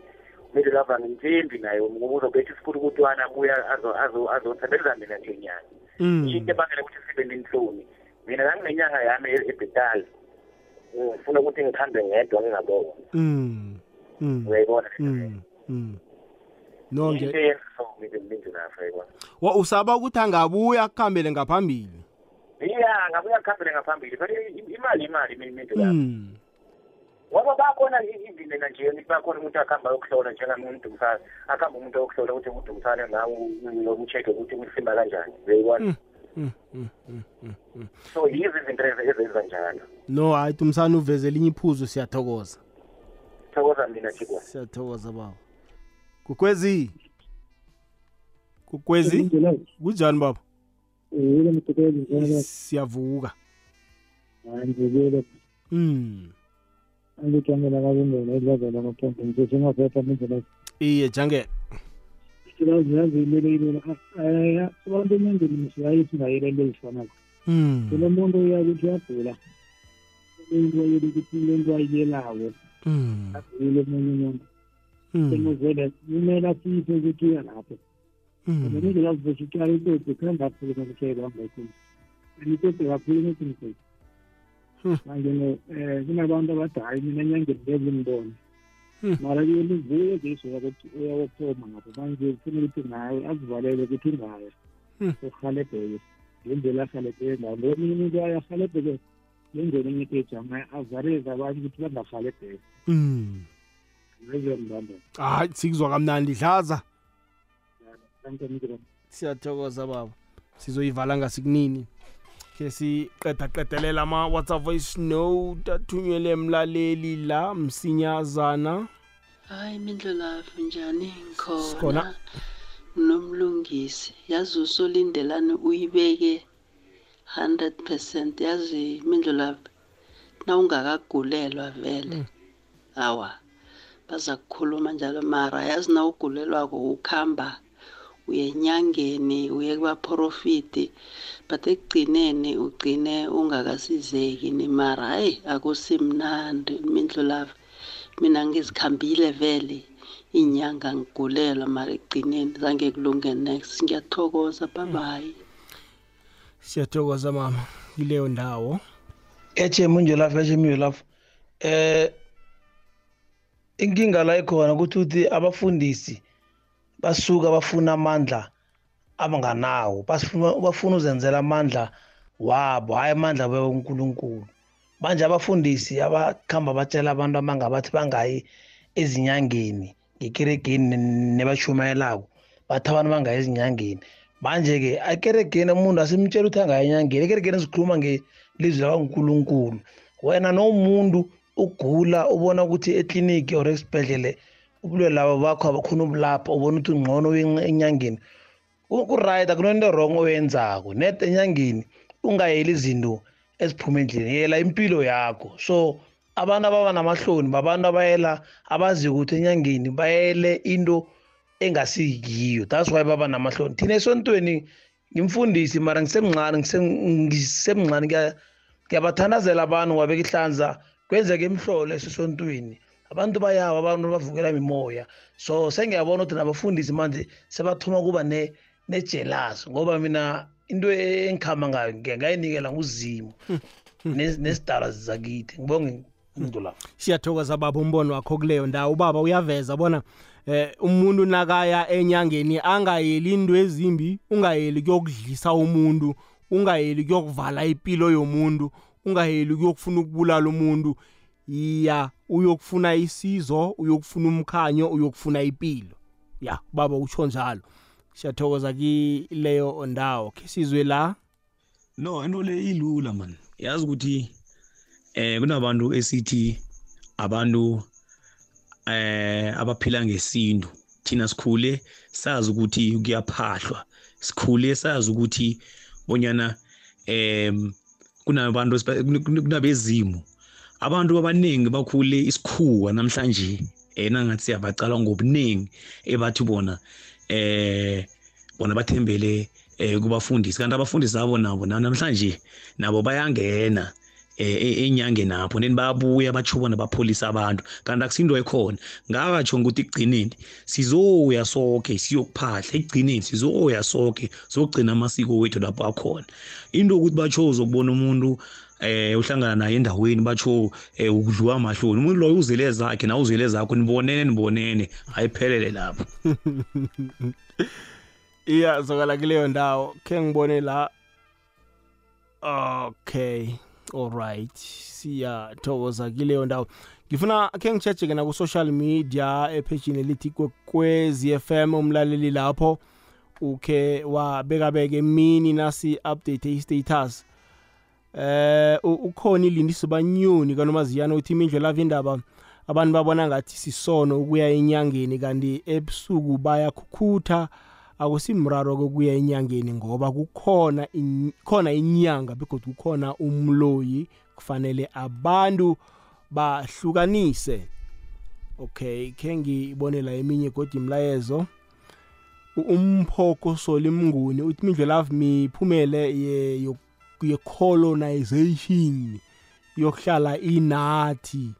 Speaker 31: middle lapho angimthembi naye ngoba uzobetha isifuthi ukuthi wana abuya azo azo azosebenza mina nje nyanga
Speaker 2: Mm.
Speaker 31: into ebangela ukuthi sibe nenhloni mina nganginenyanga yami e- ebhetali ngifuna ukuthi ngikhambe ngedwa ngingabona
Speaker 2: Mm. Mm.
Speaker 31: uyayibona
Speaker 2: Mm. Mm. no
Speaker 31: into
Speaker 2: nge
Speaker 31: eyenza so middle middle lapho uyayibona
Speaker 2: wa usaba ukuthi angabuya akuhambele ngaphambili
Speaker 31: iya ngabuya kuhambele ngaphambili but i- imali imali mina middle lapho
Speaker 2: Mm.
Speaker 31: ngoba bakhona izindlela nje bakhona umuntu akuhamba yokuhlola njengamuntu umsana akuhamba umuntu yokuhlola ukuthi umuntu umsana nawe ucheck ukuthi usimba kanjani uyayibona
Speaker 2: Mm. Mm. Mm. Mm. Mm.
Speaker 31: so yizo izinto ezi- ezenza njalo
Speaker 2: no hayi dumsana uveze elinye iphuzu siyathokoza
Speaker 31: thokoza mina chikwa
Speaker 2: siyathokoza baba kukwezi kukwezi kunjani baba
Speaker 32: yebo mthokeli njalo
Speaker 2: siyavuka
Speaker 32: hayi ngibele
Speaker 2: mm
Speaker 32: angijamela kabungela elazela amaphombe ngisesengaphetha mindlela
Speaker 2: iye jangele
Speaker 32: silazi yazi ilele ilele abantu emendeni siyaye singayelelo ezifanako
Speaker 2: Mm.
Speaker 32: kunomuntu uyakuthi uyagula umuntu ayele ukuthi lento ayiyelako
Speaker 2: Mm.
Speaker 32: agule omunye umuntu
Speaker 2: Mm.
Speaker 32: semuzele kumele asiyise ukuthi uya lapho
Speaker 2: Mm.
Speaker 32: ngeminde yazivesha utyala intoti kuhamba akhuluma kushayela hamba ikhulu and intoti kakhuluma ukuthi mtoti manje um kunabantu abathi hayi mina enyangeni ngeke ngibone mara kuyena uvuye ngiyisoya ukuthi uyawophoma ngapho manje kufuna ukuthi naye azivalele ukuthi ungaya uhalebheke ngendlela ahalebheke ngayo. Ngoba omunye umuntu aye ahalebheke ngendlela enye ejama avareze abantu ukuthi bangahalebheke
Speaker 2: Mm. hayi sikuzwa kamnandi dlaza. Siyathokoza baba. Sizoyivala ngasikunini ke siqeda qedelela ama WhatsApp voice note athunyelwe emlaleli la msinyazana.
Speaker 33: Hayi mindlolavu njani ngikhona? Nomlungisi yazi usolindelane uyibeke 100 percent. Yazi mindlolavu na ungakagulelwa vele awa baza kukhuluma njalo. Mara yazi na ugulelwako ukuhamba uyenyangeni uye kubaprofiti but ekugcineni ugcine ungakasizeki ni mara hayi akusimnandi mindlulavu mina ngizikhambile vele inyanga ngigulelwa mara ekugcineni zange kulunge next. Ngiyathokoza babayi
Speaker 2: siyathokoza mama. Kileyo ndawo.
Speaker 34: Eche munje lapha eche munje lapha. Eh inkinga la ikhona ukuthi uthi abafundisi basuka bafuna amandla. Abanganawo basifuna bafuna uzenzela amandla wabo hayi amandla wenkulunkulu manje abafundisi abakhamba batshela abantu amangabathi bangayi ezinyangeni ngekeregeni nebashumayelako bathi abantu bangayi ezinyangeni. Manje-ke ekeregeni umuntu asimtshela ukuthi angayi enyangeni ekeregeni sikhuluma ngelizwi lakankulunkulu. Wena nomuntu ugula ubona ukuthi ekliniki or esibhedlele ubulwe labo bakho abakhona ubulapha ubona ukuthi ungcono uye enyangeni kurayit akunento wrong oyenzako net enyangeni ungayeli izinto eziphuma endlini yela impilo yakho. So abantu ababa namahloni babantu abayela abazi ukuthi enyangeni bayele into engasiyiyo. That's why baba namahloni. Thina esontweni ngimfundisi mara ngisemncane ngise- ngisemncane ngiya- ngiyabathandazela abantu wabeka ihlanza kwenzeka imhlolo esesontweni. Abantu bayawa abantu bavukela mimoya. So sengiyabona ukuthi nabafundisi manje sebathoma kuba ne- nejealous ngoba mina into engikhamba ngayo ngayinikela nguzimo Nes- nesidala zakithi. Ngibonge umuntu la
Speaker 2: siyathokoza baba umbono wakho kuleyo ndawo. Ubaba uyaveza bona eh umuntu nakaya enyangeni angayeli into ezimbi ungayeli kuyokudlisa umuntu ungayeli kuyokuvala impilo yomuntu ungayeli kuyokufuna ukubulala umuntu. Iya uyokufuna isizo uyokufuna umkhanyo uyokufuna impilo ya baba utsho njalo. Siyathokoza kileyo ndawo ke sizwe la?
Speaker 14: No into le ilula man. Yazi ukuthi eh kunabantu esithi abantu eh abaphila ngesintu. Thina sikhule sazi ukuthi kuyaphahlwa. Sikhule sazi ukuthi bonyana em kunabantu esiba- kun- kunabezimu abantu abaningi bakhule isikhuwa namhlanje eh nangathi siyabacala ngobuningi ebathi bona eh bona bathembele eh kubafundisi. Kanti abafundisi abo nabo na- namhlanje nabo bayangena eh e- enyangeni napho then bayabuya batsho bona bapholisa abantu. Kanti akusinto ekhona. Ngakatsho ukuthi ekugcineni sizoya sonke siyokuphahla. Ekugcineni sizoya sonke sokugcina amasiko wethu lapho akhona. Into ukuthi batsho uzokubona umuntu eh uhlangana naye endaweni batsho eh ukudliwa amahloni. Umuntu loyo uzele zakhe na uzele zakho nibonene nibonene. Ayiphelele lapho.
Speaker 2: Iya zokala kuleyo ndawo. Khe ngibone la. Okay alright siyathokoza kileyo ndawo. Ngifuna khe ngitshejeke naku-social media ephejini elithi kwekwezi FM umlaleli lapho. Ukhe wabekabeka emini nasi-update i-status. Eh ukhona ilindisi banyoni kanomaziyana uthi imindlo lava indaba abantu babona ngathi sisono ukuya enyangeni kanti ebusuku bayakhukhutha. Akusimraro kokuya enyangeni ngoba kukhona in- khona inyanga begodwa kukhona umloyi kufanele abantu bahlukanise. Okay ke ngibone la eminye godi imlayezo umphoko solimnguni uthi mindlo love miphumele ye-colonization yokuhlala inathi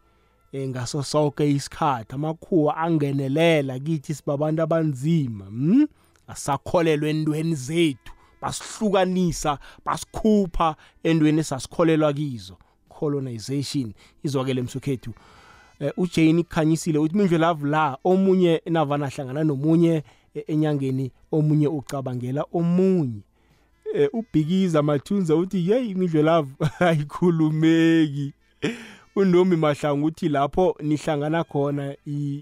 Speaker 2: eh, ngaso sonke isikhathi. Amakhuwa angenelela kithi sibabantu abanzima hm? asakholelwa endweni zethu basihlukanisa basikhupha endweni esasikholelwa kizo. Colonization izwakele msukhethu. Uh, ujane kukhanyisile uthi mindlo love la omunye navana hlangana nomunye eh, enyangeni omunye ucabangela omunye. Eh, ubhikiza mathunza uthi hey imidlo love ayikhulumeki. Unomi mahlanga uthi lapho nihlangana khona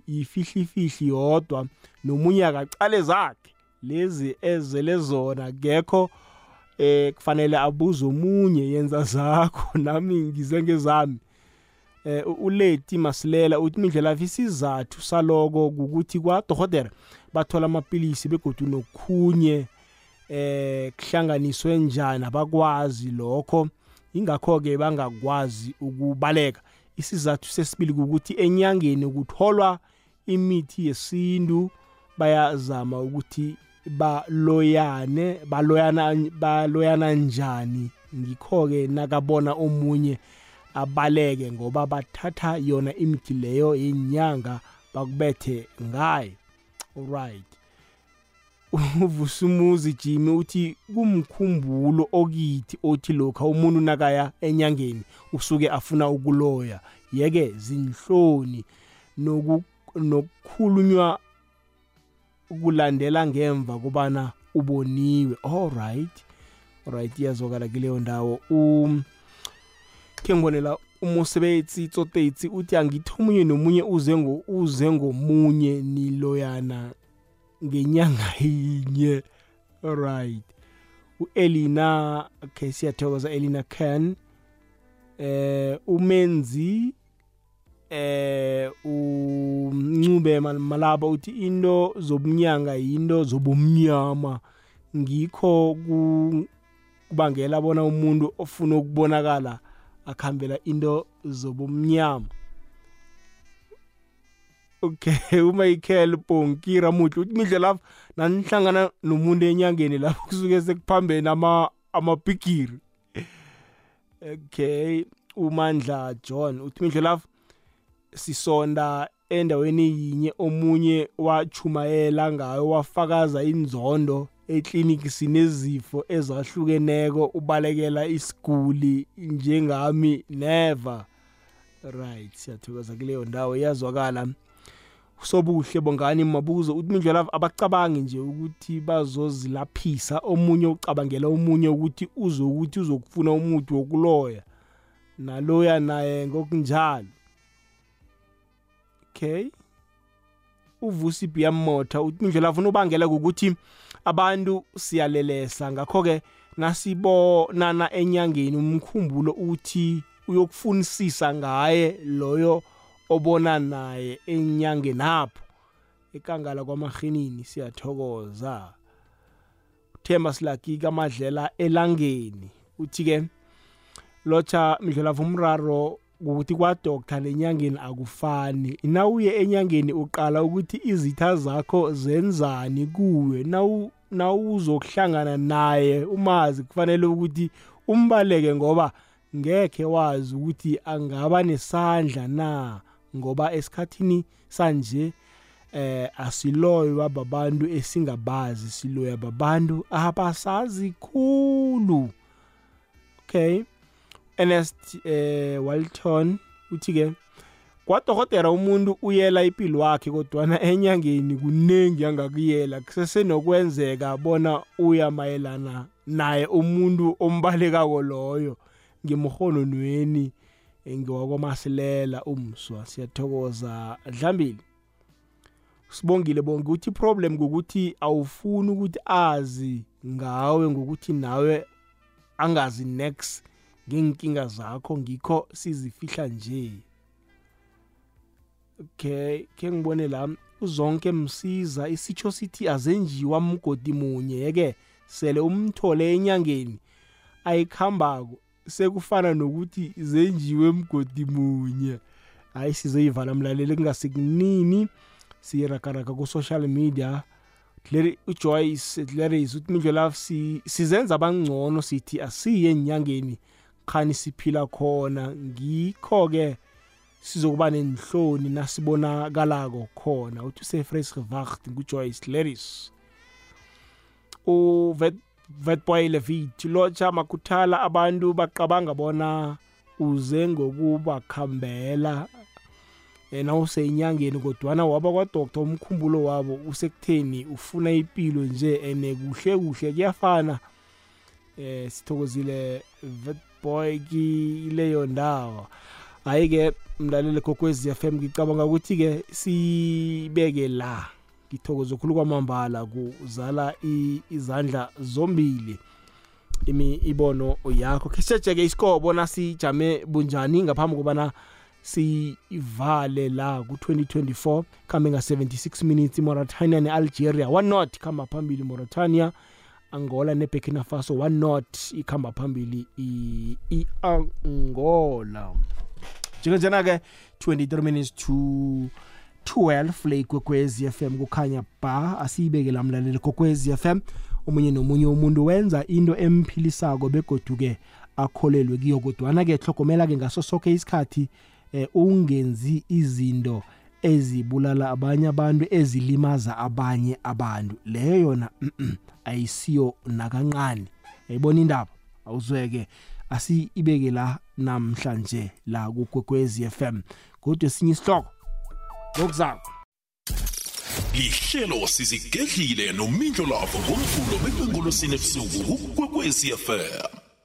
Speaker 2: ifihlifihli yodwa nomunye akacale zakhe lezi ezele zona. Gekho eh kufanele abuze omunye yenza zakho nami ngize ngezami. Eh uleti masilela uthi mindlela isizathu saloko ukuthi kwadohotera bathola amapilisi begodu nokhunye eh kuhlanganiswe njani abakwazi lokho. Ingakho ke bangakwazi ukubaleka. Isizathu sesibili ukuthi enyangeni kutholwa imithi yesintu bayazama ukuthi baloyane baloyana baloyana njani. Ngikho ke nakabona omunye abaleke ngoba bathatha yona imithi leyo yenyanga bakubethe ngayo alright uvusumuzi Jimmy uthi kumkhumbulo okithi othi lokho umuntu nakaya enyangeni usuke afuna ukuloya. Yeke zinhloni nokukhulunywa ukulandela ngemva kubana uboniwe. Alright alright iyazokala kuleyo ndawo. Um ke ngibonela umusebenzi tsotetsi uthi angithi omunye nomunye uze ngomunye niloyana ngenyanga yinye. Alright. uElina okay siyathokoza Elina Khan eh umenzi eh umncube malaba uthi into zobumnyanga yinto zobumnyama. Ngikho kubangela bona umuntu ofuna ukubonakala akhambela into zobumnyama. Okay umichael bonkira muhle uthi midle lapho nanihlangana nomuntu enyangeni lapho kusuke sekuphambene amabhigiri okay umandla john uthi midle lapho sisonda endaweni yinye omunye wachumayela ngayo wafakaza inzondo ekliniki sinezifo ezahlukeneko ubalekela isiguli njengami never. Right siyathokoza kuleyo ndawo iyazwakala. Sobuhle bongani mabuzo uthi mindlela abacabangi nje ukuthi bazozilaphisa omunye ucabangela omunye ukuthi uzokuthi uzokufuna umuthi wokuloya naloya naye ngokunjalo. Okay uvusi biyamotha uthi mindlela afuna ubangela ukuthi abantu siyalelesa ngakho ke nasibonana enyangeni umkhumbulo uthi uyokufunisisa ngaye loyo obona naye enyangeni apho ekangala kwamahinini siyathokoza. Uthemba silaki kamadlela elangeni uthi-ke lotsha mdlelavu umraro ukuthi kwadoktar nenyangeni akufani. Nawuye enyangeni uqala ukuthi izitha zakho zenzani kuwe. Nawuzokuhlangana naye umazi kufanele ukuthi umbaleke ngoba ngekhe wazi ukuthi angaba nesandla na. Ngoba esikhathini sanje eh asiloywa babantu esingabazi siloya babantu abasazi khulu. Okay? Ernest eh Walton uthi ke kwadokotela umuntu uyela impilo wakhe kodwana enyangeni kunengi angakuyela. Kusesenokwenzeka bona uyamayelana naye umuntu ombalekako loyo ngemhononweni ngiwakwamasilela umswa. Siyathokoza. Dlambili sibongile bonke uthi problem ukuthi awufuni ukuthi azi ngawe ngokuthi nawe angazi next ngenkinga zakho ngikho sizifihla nje. Okay ke ngibone la uzonke msiza isitsho sithi azenjiwa mgodi munye yeke sele umthole enyangeni ayikhambako. Sekufana nokuthi zenjiwe mgodi munye. Hayi sizoyivala mlaleli kungasekunini siyirakaraka ku-social media. uJoyce Clarice uthi si sizenza abangcono sithi asiye enyangeni khani siphila khona. Ngikho ke sizokuba nenhloni nasibonakalako khona. Uthi usefresh gewacht nguJoyce Clarice u vet vetboy levit lotsha makuthala abantu baqabanga bona uze ngokubakhambela yena useyinyangeni kodwana waba kwadoktor umkhumbulo wabo usekutheni ufuna impilo nje ene kuhle kuhle kuyafana. Eh sithokozile vetboy kileyo ndawo. Hayi ke mlaleli kokwezi FM ngicabanga ukuthi ke sibeke la. Ngithokoza khulu kwamambala kuzala izandla zombili. Imi ibono yakho. Ke sijeke isikho bona sijame bunjani ngaphambi kobana sivale la ku-2024 kambe nga-76 minutes Mauritania ne-Algeria one not ikhamba phambili Mauritania Angola neBurkina Faso one not ikhamba phambili i-Angola. Njengenjena ke 23 minutes to 12 le kwekwezi FM kukhanya ba asiyibeke la mlaleli kokwezi FM omunye nomunye umuntu wenza into emphilisako begoduke akholelwe kiyo kodwana ke hlogomela ke ngaso sonke isikhathi eh, ungenzi izinto ezibulala abanye abantu ezilimaza abanye abantu. Leyo yona mm -mm, ayisiyo nakancane. Yayibona indaba? Awuzweke. Asiyibeke la namhlanje la kugwegwezi FM kodwa esinye isihloko ngokuzako
Speaker 1: lihlelo sizigedlile nomindlo lavo ngomvulo bekwengolosini ebusuku kukwekwezi FM